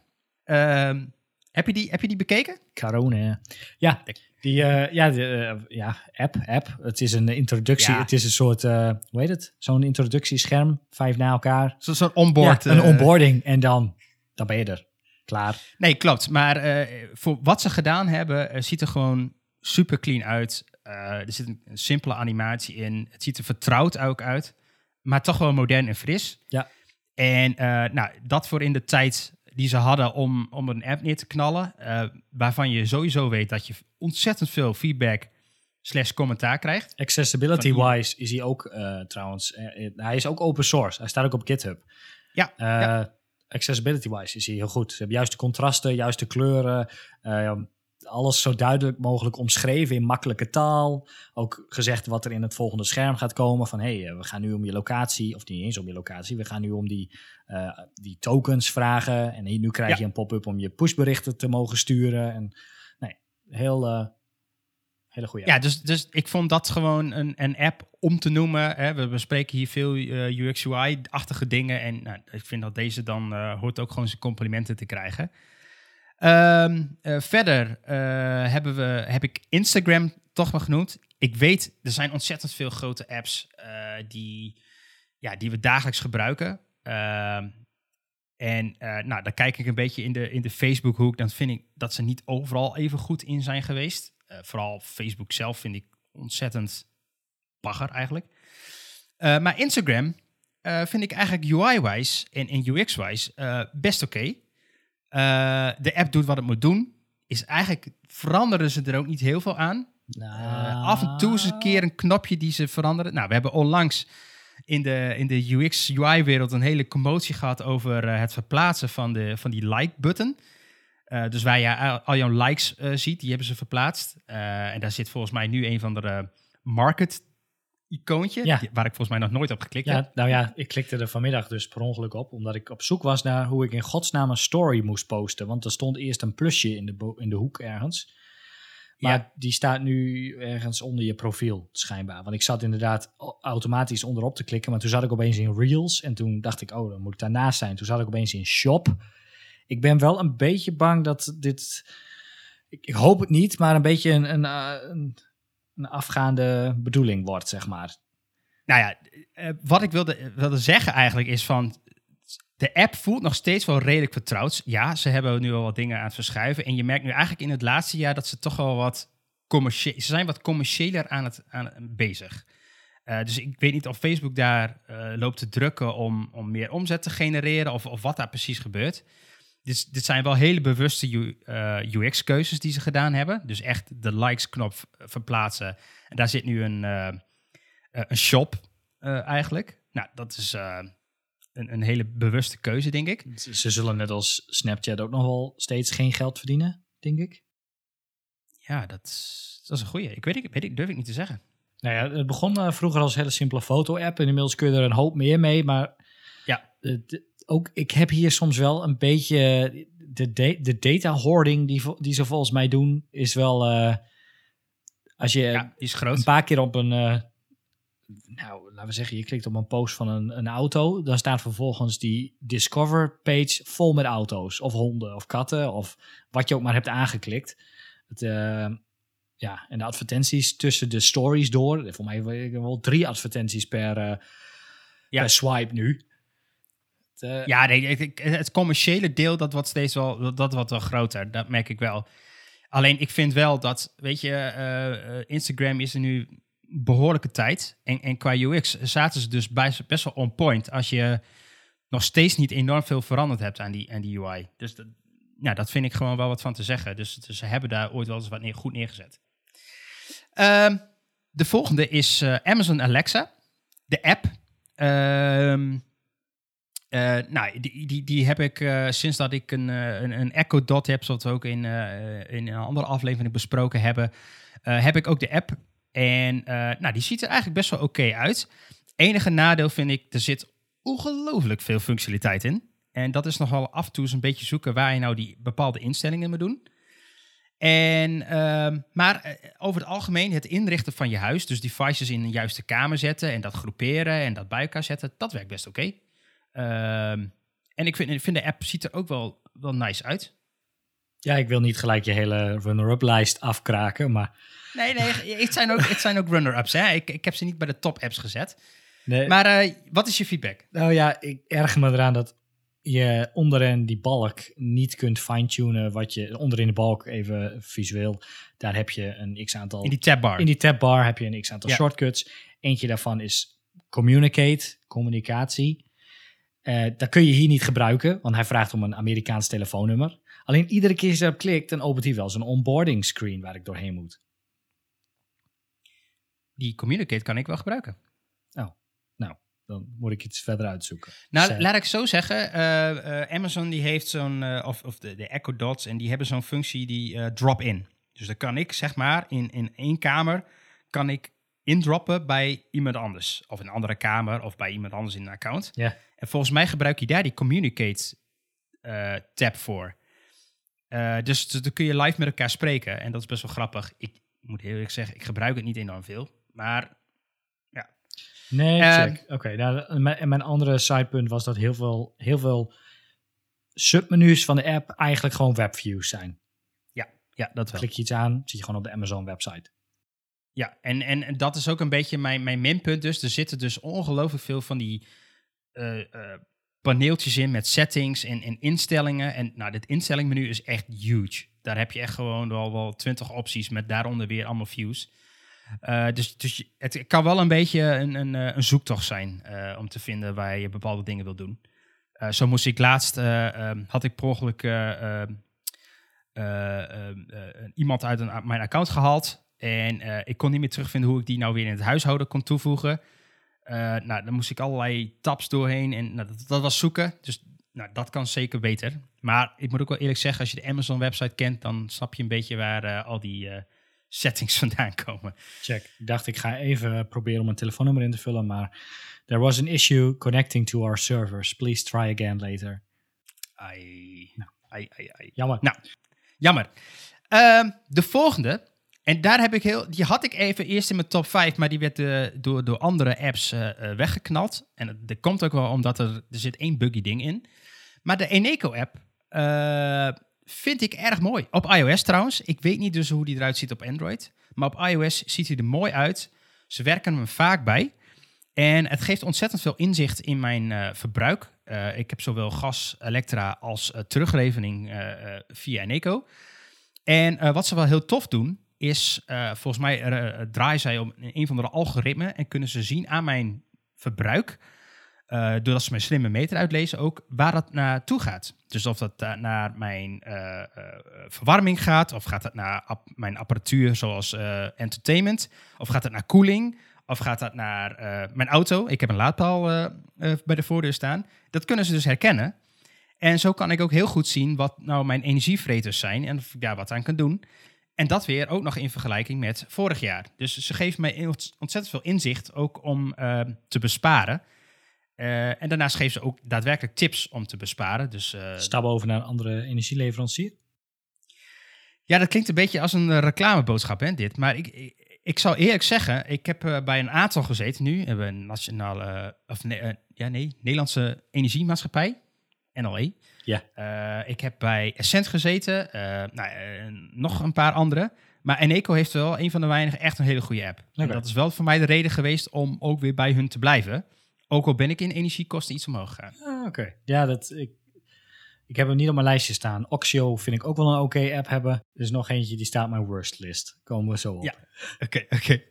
ehm, heb, je die, heb je die bekeken? Corona, ja. Die, uh, ja, de, uh, ja, app, app. Het is een introductie. Ja. Het is een soort, uh, hoe heet het? Zo'n introductiescherm, vijf na elkaar. Zo'n zo onboard. Ja, een onboarding en dan, dan ben je er. Klaar. Nee, klopt. Maar voor wat ze gedaan hebben, ziet er gewoon super clean uit. er zit een, een, simpele animatie in. Het ziet er vertrouwd ook uit. Maar toch wel modern en fris. Ja. En nou, dat voor in de tijd die ze hadden om, om een app neer te knallen. Uh, waarvan je sowieso weet dat je ontzettend veel feedback slash commentaar krijgt. Accessibility-wise is hij ook uh, trouwens... Uh, hij is ook open source. Hij staat ook op GitHub. Ja. ja. Accessibility-wise is hij heel goed. Ze hebben juiste contrasten, juiste kleuren alles zo duidelijk mogelijk omschreven in makkelijke taal. Ook gezegd wat er in het volgende scherm gaat komen. Van hé, hey, we gaan nu om je locatie, of niet eens om je locatie, we gaan nu om die, die tokens vragen. En nu krijg je een pop-up om je pushberichten te mogen sturen. En heel. Uh, hele goede. Ja, dus, dus ik vond dat gewoon een, een app om te noemen. Hè. We bespreken hier veel eh, UX-UI-achtige dingen. En nou, ik vind dat deze dan hoort ook gewoon zijn complimenten te krijgen. Um, uh, verder uh, hebben we, heb ik Instagram toch maar genoemd. Ik weet, er zijn ontzettend veel grote apps uh, die, ja, die we dagelijks gebruiken. En nou, dan kijk ik een beetje in de, in de Facebook-hoek. Dan vind ik dat ze niet overal even goed in zijn geweest. vooral Facebook zelf vind ik ontzettend bagger eigenlijk. maar Instagram vind ik eigenlijk UI-wise en, en UX-wise best oké. Uh, de app doet wat het moet doen. Is eigenlijk veranderen ze er ook niet heel veel aan. Uh, af en toe is een keer een knopje die ze veranderen. Nou, we hebben onlangs in de, in de UX-UI-wereld een hele commotie gehad over eh, het verplaatsen van, de, van die like-button. Uh, dus waar je al jouw likes uh, ziet, die hebben ze verplaatst. en daar zit volgens mij nu een van de market icoontje, Ja. waar ik volgens mij nog nooit op geklikt heb. Ja, nou ja, ik klikte er vanmiddag dus per ongeluk op, omdat ik op zoek was naar hoe ik in godsnaam een story moest posten. Want er stond eerst een plusje in de, in de hoek ergens. Maar Ja. die staat nu ergens onder je profiel, schijnbaar. Want ik zat inderdaad automatisch onderop te klikken, maar toen zat ik opeens in Reels. En toen dacht ik, oh, dan moet ik daarnaast zijn. Toen zat ik opeens in Shop. Ik ben wel een beetje bang dat dit... Ik, ik hoop het niet, maar een beetje een, een, eh, een, een afgaande bedoeling wordt, zeg maar. Nou ja, eh, wat ik wilde, wilde zeggen eigenlijk is van... De app voelt nog steeds wel redelijk vertrouwd. Ja, ze hebben nu al wat dingen aan het verschuiven. En je merkt nu eigenlijk in het laatste jaar dat ze toch wel wat commercieel... Ze zijn wat commerciëler aan het, aan bezig. Eh, dus ik weet niet of Facebook daar eh, loopt te drukken om, om meer omzet te genereren... Of, of wat daar precies gebeurt. Dit, dit zijn wel hele bewuste U- eh, UX-keuzes die ze gedaan hebben. Dus echt de likes-knop verplaatsen. En daar zit nu een, een shop eigenlijk. Nou, dat is een, een hele bewuste keuze, denk ik. Ze zullen net als Snapchat ook nog wel steeds geen geld verdienen, denk ik. Ja, dat is, dat is een goeie. Ik weet, ik weet ik, durf ik niet te zeggen. Nou ja, het begon eh, vroeger als een hele simpele foto-app. En inmiddels kun je er een hoop meer mee. Maar Ja. ook, ik heb hier soms wel een beetje... De, da- de data hoarding die, die ze volgens mij doen, is wel... eh, als je Ja, is groot. een paar keer op een... eh, nou, laten we zeggen, je klikt op een post van een, een auto. Dan staat vervolgens die Discover page vol met auto's. Of honden of katten of wat je ook maar hebt aangeklikt. Het, eh, ja, en de advertenties tussen de stories door. Voor mij wel drie advertenties per, eh, Ja. per swipe nu. Het, eh, Ja, nee, ik- het commerciële deel, dat wordt steeds wel, dat- wordt wel groter. Dat merk ik wel. Alleen, ik vind wel dat, weet je, Instagram is er nu behoorlijke tijd. En, en qua UX zaten ze dus best, wel on point. Als je nog steeds niet enorm veel veranderd hebt aan die, aan die UI. Dus dat, dat vind ik gewoon wel wat van te zeggen. Dus, dus ze hebben daar ooit wel eens wat neer, goed neergezet. Ehm, de volgende is eh, Amazon Alexa. De app. Ehm, eh, nou, die, die, die heb ik eh, sinds dat ik een, een, een Echo Dot heb, zoals we ook in, in een andere aflevering besproken hebben, heb ik ook de app. En eh, nou, die ziet er eigenlijk best wel oké uit. Enige nadeel vind ik, er zit ongelooflijk veel functionaliteit in. En dat is nogal af en toe eens een beetje zoeken waar je nou die bepaalde instellingen moet doen. En, ehm, maar eh, over het algemeen, het inrichten van je huis, dus devices in een juiste kamer zetten en dat groeperen en dat bij elkaar zetten, dat werkt best oké. Ehm, en ik vind, ik vind de app ziet er ook wel, wel nice uit. ja, ik wil niet gelijk je hele runner-up lijst afkraken. Maar Nee, nee, het zijn ook, het zijn ook runner-ups. Hè? Ik, ik heb ze niet bij de top apps gezet. nee, Maar eh, wat is je feedback? Nou ja, ik erger me eraan dat je onderin die balk niet kunt fine-tunen wat je onderin de balk even visueel. Daar heb je een x aantal. In die tabbar. in die tabbar heb je een x aantal Ja. shortcuts. Eentje daarvan is communicate, communicatie. Eh dat kun je hier niet gebruiken, want hij vraagt om een Amerikaans telefoonnummer. Alleen iedere keer als je erop klikt, dan opent hij wel zo'n onboarding screen waar ik doorheen moet. Die communicate kan ik wel gebruiken. Nou, dan moet ik iets verder uitzoeken. Nou, laat ik zo zeggen. eh, eh, Amazon die heeft zo'n, eh, of, of de, de Echo Dots, en die hebben zo'n functie die drop-in. Dus dan kan ik, zeg maar, in, in één kamer, kan ik indroppen bij iemand anders. Of in een andere kamer, of bij iemand anders in een account. Ja. En volgens mij gebruik je daar die Communicate tab voor. Dus, dus dan kun je live met elkaar spreken. En dat is best wel grappig. Ik moet heel eerlijk zeggen, ik gebruik het niet enorm veel. Maar Nee, Ehm, check. Oké, nou, en mijn- andere sidepunt was dat heel veel, heel veel submenu's van de app eigenlijk gewoon webviews zijn. ja, dat wel. Klik je iets aan, zie je gewoon op de Amazon website. Ja, en, en, en dat is ook een beetje mijn, mijn minpunt. Dus er zitten dus ongelooflijk veel van die eh, eh, paneeltjes in met settings en, en instellingen. En nou, dit instellingmenu is echt huge. Daar heb je echt gewoon wel, wel 20 opties met daaronder weer allemaal views. Eh, dus dus het kan wel een beetje een, een, eh, een zoektocht zijn eh, om te vinden waar je bepaalde dingen wil doen. Zo moest ik laatst, eh, ehm, had ik per ongeluk eh, ehm, eh, ehm, eh, iemand uit mijn account gehaald. En ik kon niet meer terugvinden hoe ik die nou weer in het huishouden kon toevoegen. Nou, dan moest ik allerlei tabs doorheen en nou, dat, was zoeken. Dus nou, dat kan zeker beter. Maar ik moet ook wel eerlijk zeggen, als je de Amazon-website kent, dan snap je een beetje waar al die settings vandaan komen. Check. Ik dacht, ik ga even proberen om een telefoonnummer in te vullen, maar there was an issue connecting to our servers. Please try again later. Ai, Nou. ai, ai, ai. Jammer. Nou, jammer. Ehm, de volgende. En daar heb ik heel. Die had ik even eerst in mijn top 5, maar die werd eh, door, door andere apps eh, eh, weggeknald. En dat, komt ook wel omdat er, er zit één buggy ding in. Maar de Eneco-app eh, vind ik erg mooi. Op iOS trouwens. Ik weet niet dus hoe die eruit ziet op Android. Maar op iOS ziet hij er mooi uit. Ze werken hem vaak bij. En het geeft ontzettend veel inzicht in mijn eh, verbruik. Eh, ik heb zowel gas, elektra als eh, via Eneco. En wat ze wel heel tof doen, is volgens mij draaien zij om een van de algoritme en kunnen ze zien aan mijn verbruik, eh, doordat ze mijn slimme meter uitlezen ook, waar dat naartoe gaat. Dus of dat naar mijn eh, eh, verwarming gaat, of gaat dat naar mijn apparatuur zoals entertainment, of gaat dat naar koeling, of gaat dat naar mijn auto. Ik heb een laadpaal bij de voordeur staan. Dat kunnen ze dus herkennen. En zo kan ik ook heel goed zien wat nou mijn energievreters zijn en of ik daar wat aan kan doen. En dat weer ook nog in vergelijking met vorig jaar. Dus ze geven mij ont- ontzettend veel inzicht ook om te besparen. Eh, en daarnaast geven ze ook daadwerkelijk tips om te besparen. Dus eh, Stap over naar een andere energieleverancier. ja, dat klinkt een beetje als een eh, reclameboodschap, hè, dit. Maar ik, ik, ik zal eerlijk zeggen, ik heb bij een aantal gezeten nu. We hebben een nationale, of nee, ja, nee, Nederlandse Energiemaatschappij, NLE. Ja. Ik heb bij Essent gezeten, nou, nog een paar andere. Maar Eneco heeft wel een van de weinigen echt een hele goede app. En dat is wel voor mij de reden geweest om ook weer bij hun te blijven. Ook al ben ik in energiekosten iets omhoog gegaan. Ah, Oké. Ja, dat, ik, ik heb hem niet op mijn lijstje staan. Oxio vind ik ook wel een oké app hebben. Er is nog eentje die staat op mijn worst list. Komen we zo op. Ja. Oké, oké.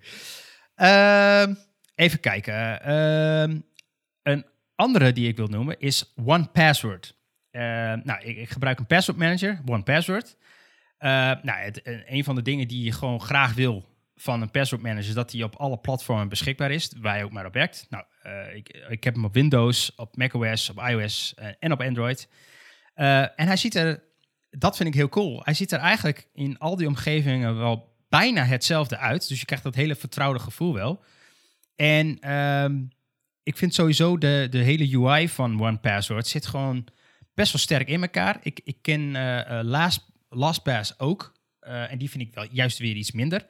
Ehm, even kijken. Ehm, een andere die ik wil noemen is One Password. Ehm, nou, ik, ik gebruik een password manager, One Password. Nou, het, een van de dingen die je gewoon graag wil van een password manager dat die op alle platformen beschikbaar is, waar je ook maar op werkt. Nou, eh, ik, ik heb hem op Windows, op macOS, op iOS eh, en op Android. Eh, en hij ziet er, dat vind ik heel cool. Hij ziet er eigenlijk in al die omgevingen wel bijna hetzelfde uit. Dus je krijgt dat hele vertrouwde gevoel wel. En ehm, ik vind sowieso de, de hele UI van OnePassword zit gewoon best wel sterk in elkaar. Ik, ik ken Last, LastPass ook. En die vind ik wel juist weer iets minder.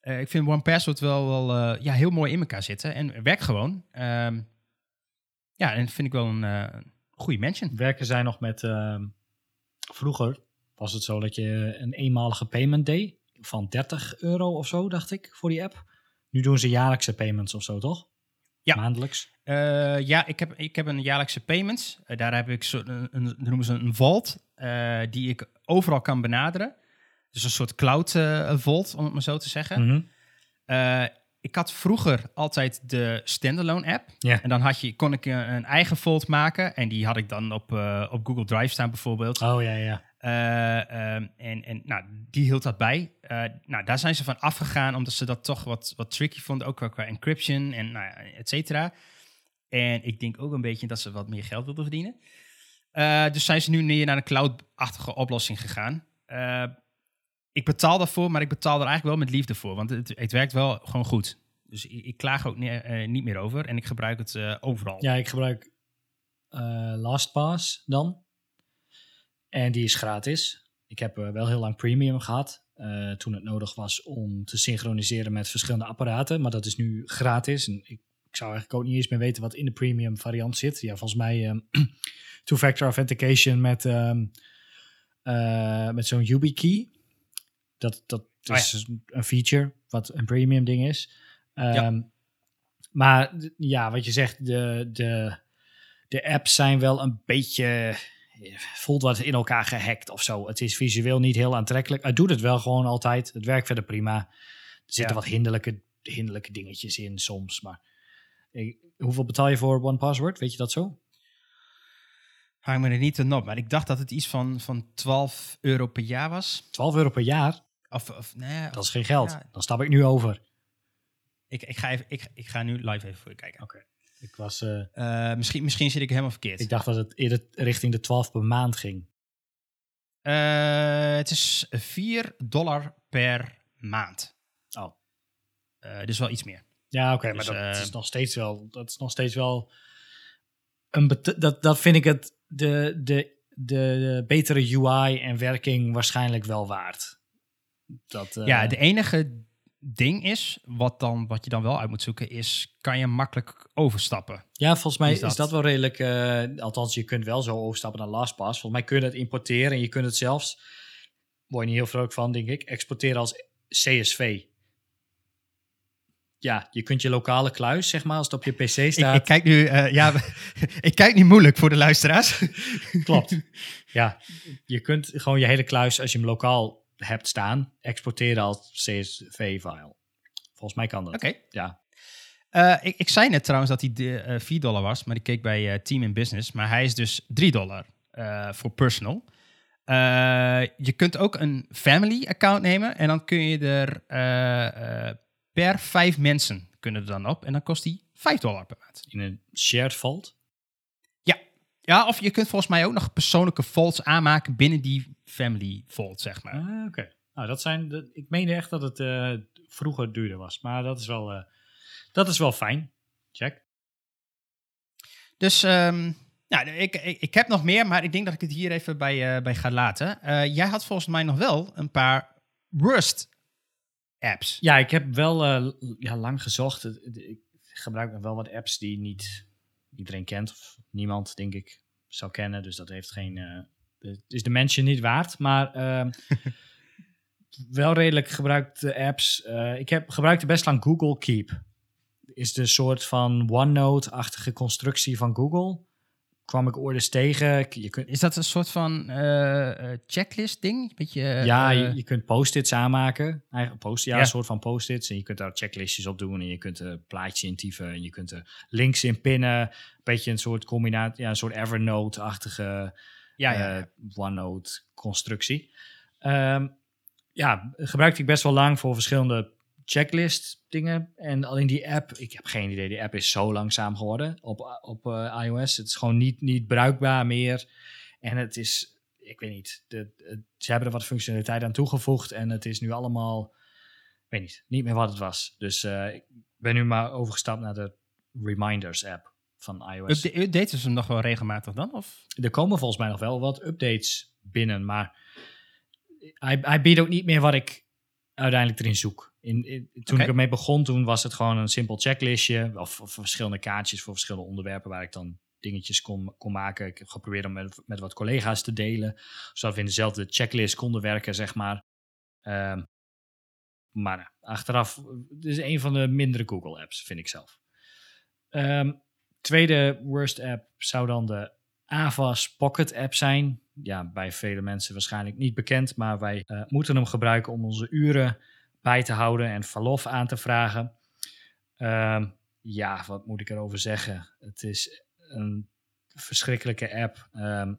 Eh, ik vind OnePassword wel, wel eh, ja, heel mooi in elkaar zitten. En werkt gewoon. Ehm, ja, en vind ik wel een eh, goede mention. Werken zij nog met... ehm, vroeger was het zo dat je een eenmalige payment deed. Van 30 euro of zo, dacht ik, voor die app. Nu doen ze jaarlijkse payments of zo, toch? Ja. Maandelijks. Ja, ik heb, ik heb een jaarlijkse payment. Eh, daar heb ik zo, een, een, dat noemen ze een vault, die ik overal kan benaderen. Dus een soort cloud eh, vault, om het maar zo te zeggen. Mhm. Eh, ik had vroeger altijd de standalone app. En dan had je, kon ik een, een eigen vault maken. En die had ik dan op, eh, op Google Drive staan bijvoorbeeld. Oh ja, ja. Eh, ehm, en en nou, die hield dat bij. Eh, nou, daar zijn ze van afgegaan, omdat ze dat toch wat, wat tricky vonden, ook qua encryption en nou, et cetera. En ik denk ook een beetje dat ze wat meer geld wilden verdienen. Eh, dus zijn ze nu meer naar een cloud-achtige oplossing gegaan. Eh, ik betaal daarvoor, maar ik betaal er eigenlijk wel met liefde voor, want het, het werkt wel gewoon goed. Dus ik, ik klaag ook ne- eh, niet meer over en ik gebruik het eh, overal. Ja, ik gebruik eh, LastPass dan. En die is gratis. Ik heb wel heel lang premium gehad. eh, toen het nodig was om te synchroniseren met verschillende apparaten. Maar dat is nu gratis. En ik, ik zou eigenlijk ook niet eens meer weten wat in de premium variant zit. Ja, volgens mij ehm, two-factor authentication met, eh, met zo'n YubiKey. Dat, dat Oh is een feature wat een premium ding is. Ja. Ehm, Maar ja, wat je zegt, de, de, de apps zijn wel een beetje. voelt wat in elkaar gehackt of zo. Het is visueel niet heel aantrekkelijk. Het doet het wel gewoon altijd. Het werkt verder prima. Er zitten Ja. wat hinderlijke, hinderlijke dingetjes in soms. Maar ik- hoeveel betaal je voor One Password? Weet je dat zo? Hang me er niet ten op, maar ik dacht dat het iets van, van 12 euro per jaar was. 12 euro per jaar? Of, of nee, Dat is geen geld. Ja. Dan stap ik nu over. Ik, ik, ga even, ik, ik ga nu live even voor je kijken. Oké. Ik, was, eh, Eh, misschien, misschien zit ik helemaal verkeerd. ik dacht dat het eerder richting de 12 per maand ging. Eh, het is 4 dollar per maand. Oh. Dus wel iets meer. Ja, oké, Dus, maar dat eh, is nog steeds wel. Dat is nog steeds wel. Een dat, dat vind ik het. De, de, de betere UI en werking waarschijnlijk wel waard. Dat, eh, Ja, de enige ding is, wat, dan, wat je dan wel uit moet zoeken, is kan je makkelijk overstappen. ja, volgens mij is is dat. wel redelijk. eh, althans, je kunt wel zo overstappen naar LastPass. Volgens mij kun je dat importeren en je kunt het zelfs. Word je niet heel vrolijk van, denk ik. Exporteren als CSV. Ja, je kunt je lokale kluis, zeg maar, als het op je PC staat. ik kijk nu, eh, ja, ik kijk nu moeilijk voor de luisteraars. Klopt. ja, je kunt gewoon je hele kluis, als je hem lokaal hebt staan, exporteren als CSV-file. Volgens mij kan dat. Oké. Ja. Eh, ik, ik zei net trouwens dat hij de, eh, 4 dollar was, maar ik keek bij eh, Team in Business. Maar hij is dus 3 dollar eh, voor personal. Eh, je kunt ook een family account nemen en dan kun je er eh, eh, per vijf mensen kunnen er dan op. En dan kost die 5 dollar per maand. In een shared vault. Ja, of je kunt volgens mij ook nog persoonlijke vaults aanmaken binnen die family vault, zeg maar. Ah, Oké. Nou, dat zijn. De, ik meende echt dat het eh, vroeger duurder was. Maar dat is wel, eh, dat is wel fijn. Check. Dus ehm, nou, ik, ik, ik heb nog meer, maar ik denk dat ik het hier even bij, eh, bij ga laten. Eh, jij had volgens mij nog wel een paar worst apps. Ja, ik heb wel eh, ja, lang gezocht. Ik gebruik nog wel wat apps die niet iedereen kent. Of niemand, denk ik, zou kennen. Dus dat heeft geen. Het is de mensen niet waard. Maar ehm, wel redelijk gebruikte apps. Eh, ik heb gebruikte best lang Google Keep. Is de soort van OneNote-achtige constructie van Google. Kwam ik ooit eens tegen. Je kunt, Is dat een soort van eh, eh, checklist ding? Beetje, ja, je, je kunt post-its aanmaken. Eigen post, ja, Ja. een soort van post-its. En je kunt daar checklistjes op doen. En je kunt er plaatjes in typen. En je kunt er links in pinnen. Een beetje een soort combinatie, ja, een soort Evernote-achtige ja, ja, eh, ja. OneNote-constructie. Ehm, ja, gebruikte ik best wel lang voor verschillende checklist dingen. En alleen die app, ik heb geen idee, die app is zo langzaam geworden op, op eh, iOS. Het is gewoon niet, niet bruikbaar meer. En het is, ik weet niet, de, ze hebben er wat functionaliteit aan toegevoegd. En het is nu allemaal, ik weet niet, niet meer wat het was. Dus eh, ik ben nu maar overgestapt naar de Reminders app van iOS. Upda- Updaten ze hem nog wel regelmatig dan? Of? Er komen volgens mij nog wel wat updates binnen, maar hij, hij biedt ook niet meer wat ik uiteindelijk erin zoek. In, in- toen ik ermee begon, toen was het gewoon een simpel checklistje of, of verschillende kaartjes voor verschillende onderwerpen waar ik dan dingetjes kon, kon maken. Ik heb geprobeerd om met, met wat collega's te delen, zodat we in dezelfde checklist konden werken, zeg maar. Ehm, maar achteraf, het is een van de mindere Google apps, vind ik zelf. Ehm, tweede worst app zou dan de Avas Pocket app zijn. Ja, bij vele mensen waarschijnlijk niet bekend, maar wij eh, moeten hem gebruiken om onze uren bij te houden en verlof aan te vragen. Ehm, ja, wat moet ik erover zeggen? Het is een verschrikkelijke app. Ehm,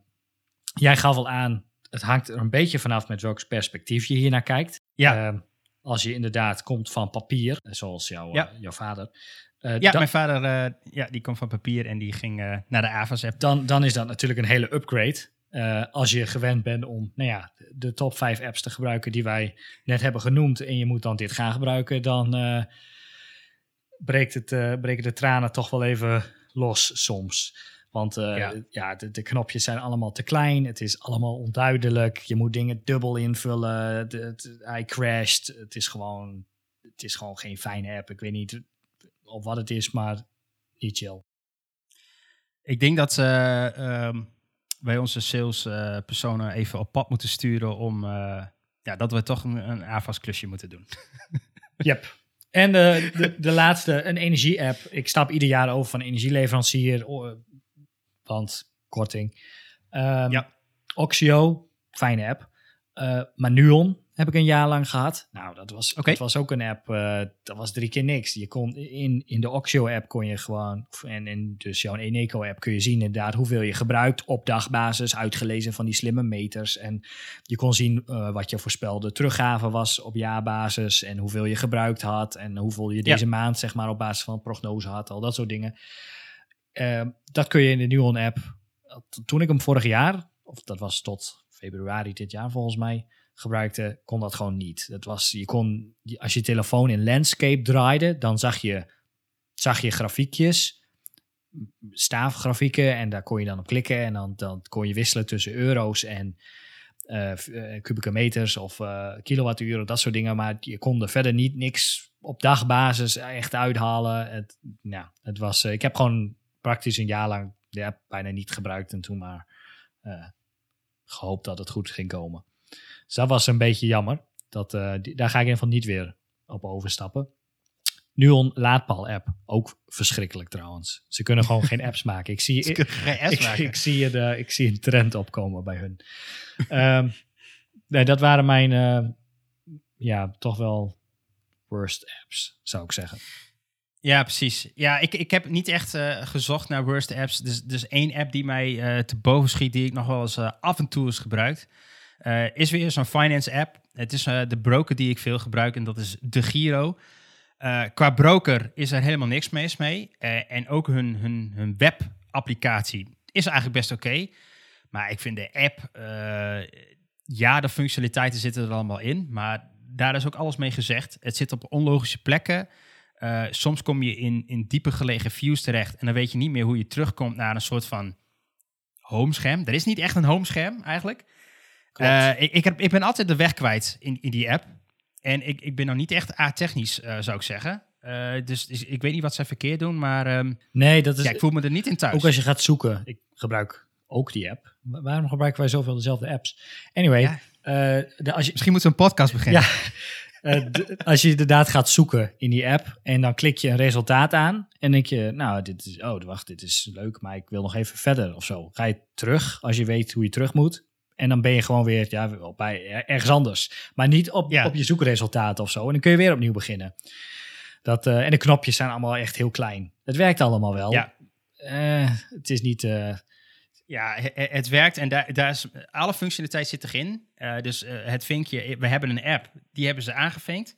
jij gaf al aan, het hangt er een beetje vanaf met welk perspectief je hier naar kijkt. Ja. Ehm, als je inderdaad komt van papier, zoals jouw, Ja. eh, jouw vader. Eh, Ja, dan- mijn vader eh, ja, die komt van papier en die ging eh, naar de Avas app. dan, dan is dat natuurlijk een hele upgrade. Als je gewend bent om nou ja, de top 5 apps te gebruiken die wij net hebben genoemd. en je moet dan dit gaan gebruiken, dan breekt het, breken de tranen toch wel even los soms. Want Ja. ja, de, de knopjes zijn allemaal te klein. Het is allemaal onduidelijk. Je moet dingen dubbel invullen. De, hij crasht. Het is, gewoon, het is gewoon geen fijne app. Ik weet niet op wat het is, maar niet chill. Ik denk dat eh, ehm, wij onze salespersonen even op pad moeten sturen om eh, ja, dat we toch een, een Avas klusje moeten doen. Yep. En de, de, de laatste, een energie-app. Ik stap ieder jaar over van energieleverancier, want korting. Ehm, Ja. Oxio, fijne app. Uh, maar Nuon heb ik een jaar lang gehad. Nou, dat was, okay. dat was ook een app. Uh, dat was drie keer niks. Je kon in, in de Oxio-app kon je gewoon. En in dus jouw Eneco-app kun je zien inderdaad hoeveel je gebruikt op dagbasis. Uitgelezen van die slimme meters. En je kon zien uh, wat je voorspelde teruggave was op jaarbasis. En hoeveel je gebruikt had. En hoeveel je deze ja. maand, zeg maar, op basis van prognose had. Al dat soort dingen. dat kun je in de Nuon-app. Toen ik hem vorig jaar, of dat was tot februari dit jaar volgens mij gebruikte, kon dat gewoon niet. Dat was, je kon, als je telefoon in landscape draaide, dan zag je, zag je grafiekjes, staafgrafieken, en daar kon je dan op klikken en dan, dan kon je wisselen tussen euro's en uh, kubieke meters of uh, kilowattuur, dat soort dingen. Maar je kon er verder niet niks op dagbasis echt uithalen. Het, het was, ik heb gewoon praktisch een jaar lang bijna niet gebruikt en toen maar gehoopt dat het goed ging komen. Dus dat was een beetje jammer. Dat, uh, die, daar ga ik in ieder geval niet weer op overstappen. Nuon laadpaal-app. Ook verschrikkelijk trouwens. Ze kunnen gewoon geen apps maken. Ik zie, ik, geen ik, maken. ik, zie de, ik zie een trend opkomen bij hun. um, nee, dat waren mijn, uh, ja, toch wel worst apps, zou ik zeggen. Ja, precies. Ja, ik, ik heb niet echt uh, gezocht naar worst apps. Dus, dus één app die mij uh, te boven schiet, die ik nog wel eens af en toe eens gebruikt, is weer zo'n finance app. Het is de broker die ik veel gebruik en dat is De Giro. qua broker is er helemaal niks mis mee. en ook hun, hun, hun webapplicatie is eigenlijk best oké. Maar ik vind de app, ja, de functionaliteiten zitten er allemaal in. Maar daar is ook alles mee gezegd. Het zit op onlogische plekken. Soms kom je in, in diepe gelegen views terecht en dan weet je niet meer hoe je terugkomt naar een soort van homescherm. Er is niet echt een homescherm eigenlijk. Uh, ik, ik, heb, ik ben altijd de weg kwijt in, in die app. En ik, ik ben nog niet echt a-technisch, uh, zou ik zeggen. Dus, dus, ik weet niet wat zij verkeerd doen, maar um, nee, dat is, ja, ik voel me er niet in thuis. Ook als je gaat zoeken. Ik gebruik ook die app. Waarom gebruiken wij zoveel dezelfde apps? Anyway. Ja. De, als je, Misschien moeten we een podcast beginnen. Ja. Als je inderdaad gaat zoeken in die app en dan klik je een resultaat aan en denk je, nou, dit is, oh, wacht, dit is leuk, maar ik wil nog even verder of zo. Ga je terug als je weet hoe je terug moet. En dan ben je gewoon weer ja, bij ergens anders. Maar niet op, ja. op je zoekresultaat of zo. En dan kun je weer opnieuw beginnen. Dat, uh, en de knopjes zijn allemaal echt heel klein. Het werkt allemaal wel. Ja. Uh, het is niet ja, het werkt en daar, daar is, alle functionaliteit zit erin. Dus het vinkje, we hebben een app, die hebben ze aangevinkt.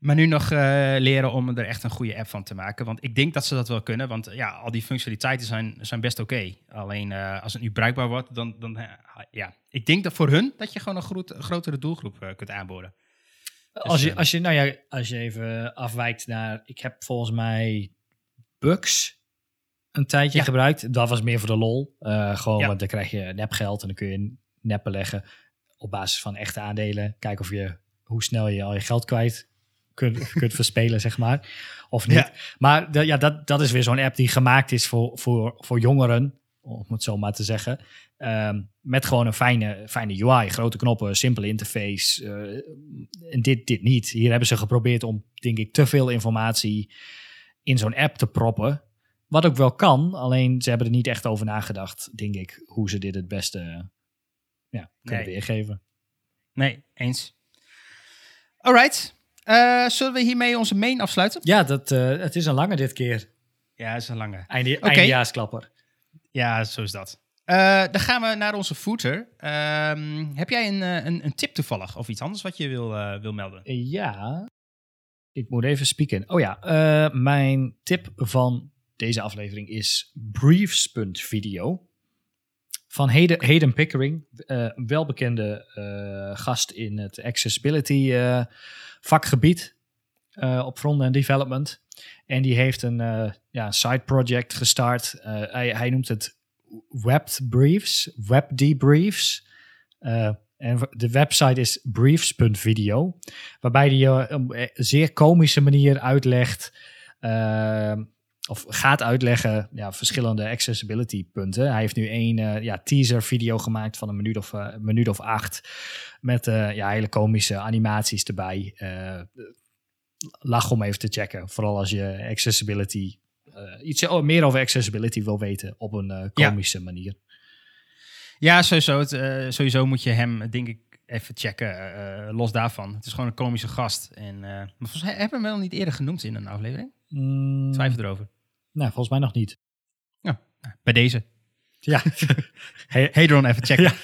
Maar nu nog uh, leren om er echt een goede app van te maken. Want ik denk dat ze dat wel kunnen. Want ja, al die functionaliteiten zijn, zijn best oké. Okay. Alleen als het nu bruikbaar wordt, dan, dan ja. Ik denk dat voor hun dat je gewoon een, groot, grotere doelgroep kunt aanboden. Dus, als, je, als, je, nou ja, als je even afwijkt naar, ik heb volgens mij Bugs een tijdje ja. gebruikt. Dat was meer voor de lol. Gewoon, ja. want dan krijg je nepgeld en dan kun je neppen leggen op basis van echte aandelen. Kijken of je, hoe snel je al je geld kwijt kunt, kunt verspelen, zeg maar. Of niet. Ja. Maar de, ja, dat, dat is weer zo'n app die gemaakt is voor, voor, voor jongeren, om het zo maar te zeggen. Um, met gewoon een fijne, fijne UI, grote knoppen, simpele interface. Uh, en dit, dit niet. Hier hebben ze geprobeerd om, denk ik, te veel informatie in zo'n app te proppen. Wat ook wel kan, alleen ze hebben er niet echt over nagedacht, denk ik, hoe ze dit het beste ja, kunnen nee. weergeven. Nee, eens. Alright. Uh, zullen we hiermee onze main afsluiten? Ja, dat, uh, het is een lange dit keer. Ja, het is een lange. Einde, okay. Eindejaarsklapper. Ja, zo is dat. Uh, dan gaan we naar onze footer. Um, heb jij een, een, een, tip toevallig of iets anders wat je wil, wil melden? Ja. Ik moet even spieken. Oh ja, mijn tip van deze aflevering is Briefs.video. Van Hayden, Hayden Pickering, welbekende gast in het accessibility vakgebied op front-end development. En die heeft een ja, side project gestart. Hij, hij, noemt het Web Briefs, Web Debriefs. en de website is briefs.video, waarbij hij op een zeer komische manier uitlegt of gaat uitleggen ja, verschillende accessibility punten. Hij heeft nu één uh, ja, teaser video gemaakt van een minuut of, uh, minuut of acht. Met uh, ja, hele komische animaties erbij. lach om even te checken. Vooral als je accessibility, iets oh, meer over accessibility wil weten op een komische ja. manier. Ja, sowieso, het, sowieso moet je hem, denk ik, even checken, eh, los daarvan. Het is gewoon een komische gast. En, uh, maar volgens mij hebben we hem wel niet eerder genoemd in een aflevering. Mm, Twijfel erover. Nou, volgens mij nog niet. Ja, bij deze. Ja. Hey, Hedron, even checken. Ja.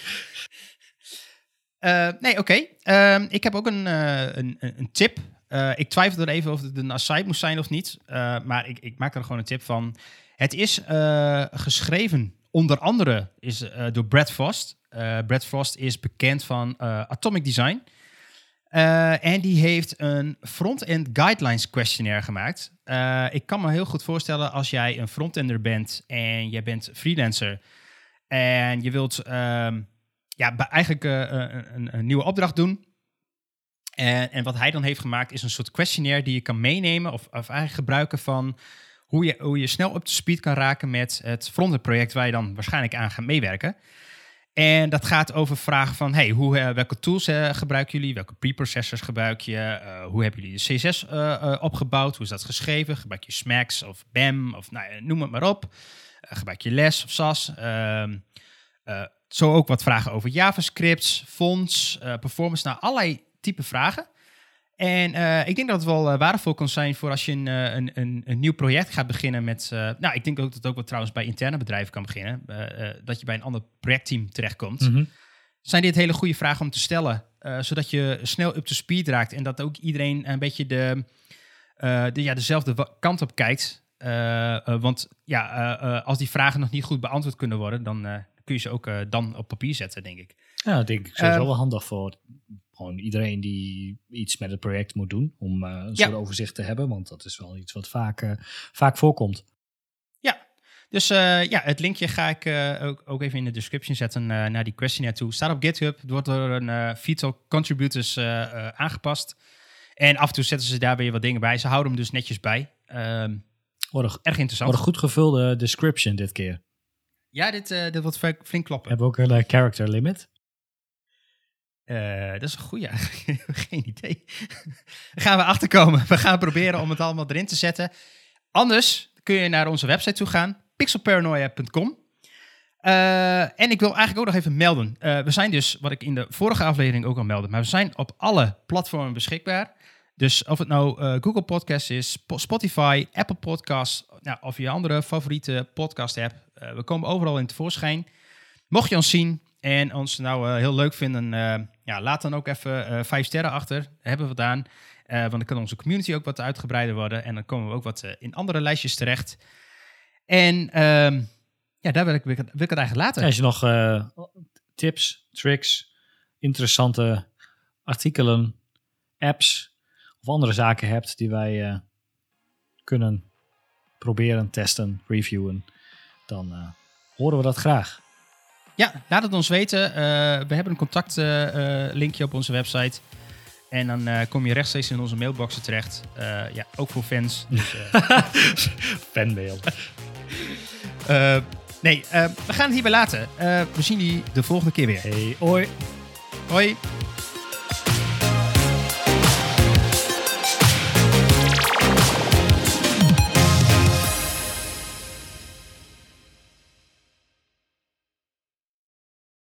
Eh, nee, oké. Ehm, ik heb ook een, eh, een, een, tip. Eh, ik twijfel er even of het een aside moest zijn of niet. Maar ik, ik maak er gewoon een tip van. Het is geschreven, onder andere, is, door Brad Frost. Brad Frost is bekend van Atomic Design. Eh, en die heeft een front-end guidelines questionnaire gemaakt. Eh, ik kan me heel goed voorstellen als jij een frontender bent en jij bent freelancer en je wilt ehm, ja, eigenlijk eh, een, nieuwe opdracht doen. En, en wat hij dan heeft gemaakt is een soort questionnaire die je kan meenemen of, of eigenlijk gebruiken van hoe je, hoe je snel up to speed kan raken met het frontend project waar je dan waarschijnlijk aan gaat meewerken. En dat gaat over vragen van, hey, hoe, eh, welke tools eh, gebruiken jullie? Welke preprocessors gebruik je? Eh, hoe hebben jullie de CSS opgebouwd? Hoe is dat geschreven? Gebruik je Smax of BAM of nou, noem het maar op. Gebruik je LES of SAS? Ehm, eh, zo ook wat vragen over JavaScript, fonts, performance, nou allerlei type vragen. En eh, ik denk dat het wel eh, waardevol kan zijn voor als je een, eh, een, een, een nieuw project gaat beginnen met... nou, ik denk ook dat het ook wel trouwens bij interne bedrijven kan beginnen. dat je bij een ander projectteam terechtkomt. Mhm. Zijn dit hele goede vragen om te stellen? zodat je snel up to speed raakt en dat ook iedereen een beetje de, de, ja, dezelfde kant op kijkt. Want ja, als die vragen nog niet goed beantwoord kunnen worden, dan kun je ze ook dan op papier zetten, denk ik. Ja, dat denk ik sowieso Ehm, wel handig voor gewoon iedereen die iets met het project moet doen. Om eh, een Ja. soort overzicht te hebben. Want dat is wel iets wat vaak, eh, vaak voorkomt. Ja, dus eh, ja, het linkje ga ik ook, ook even in de description zetten naar die questionnaire toe. Staat op GitHub, het wordt door een Vital contributors aangepast. En af en toe zetten ze daar weer wat dingen bij. Ze houden hem dus netjes bij. Een, erg interessant. wat een goed gevulde description dit keer. Ja, dit, dit wordt flink, kloppen. We hebben ook een character limit. Eh, dat is een goede. Geen idee. Gaan we achterkomen. We gaan proberen om het allemaal erin te zetten. Anders kun je naar onze website toe gaan. pixelparanoia.com Eh, en ik wil eigenlijk ook nog even melden. Eh, we zijn dus, wat ik in de vorige aflevering ook al meldde, maar we zijn op alle platformen beschikbaar. Dus of het nou Google Podcast is, Sp- Spotify, Apple Podcasts, nou, of je andere favoriete podcast eh, we komen overal in tevoorschijn. Mocht je ons zien en ons nou eh, heel leuk vinden, eh, ja, laat dan ook even eh, vijf sterren achter. Hebben we het aan. Want dan kan onze community ook wat uitgebreider worden. En dan komen we ook wat in andere lijstjes terecht. En ehm, ja, daar wil ik, wil ik, het- eigenlijk laten. Als je nog tips, tricks, interessante artikelen, apps of andere zaken hebt die wij kunnen proberen, testen, reviewen, dan horen we dat graag. Ja, laat het ons weten. Eh, we hebben een contactlinkje op onze website. En dan eh, kom je rechtstreeks in onze mailboxen terecht. Eh, ja, ook voor fans. Dus, Fanmail. nee, we gaan het hierbij laten. We zien jullie de volgende keer weer. Hey, hoi. Hoi!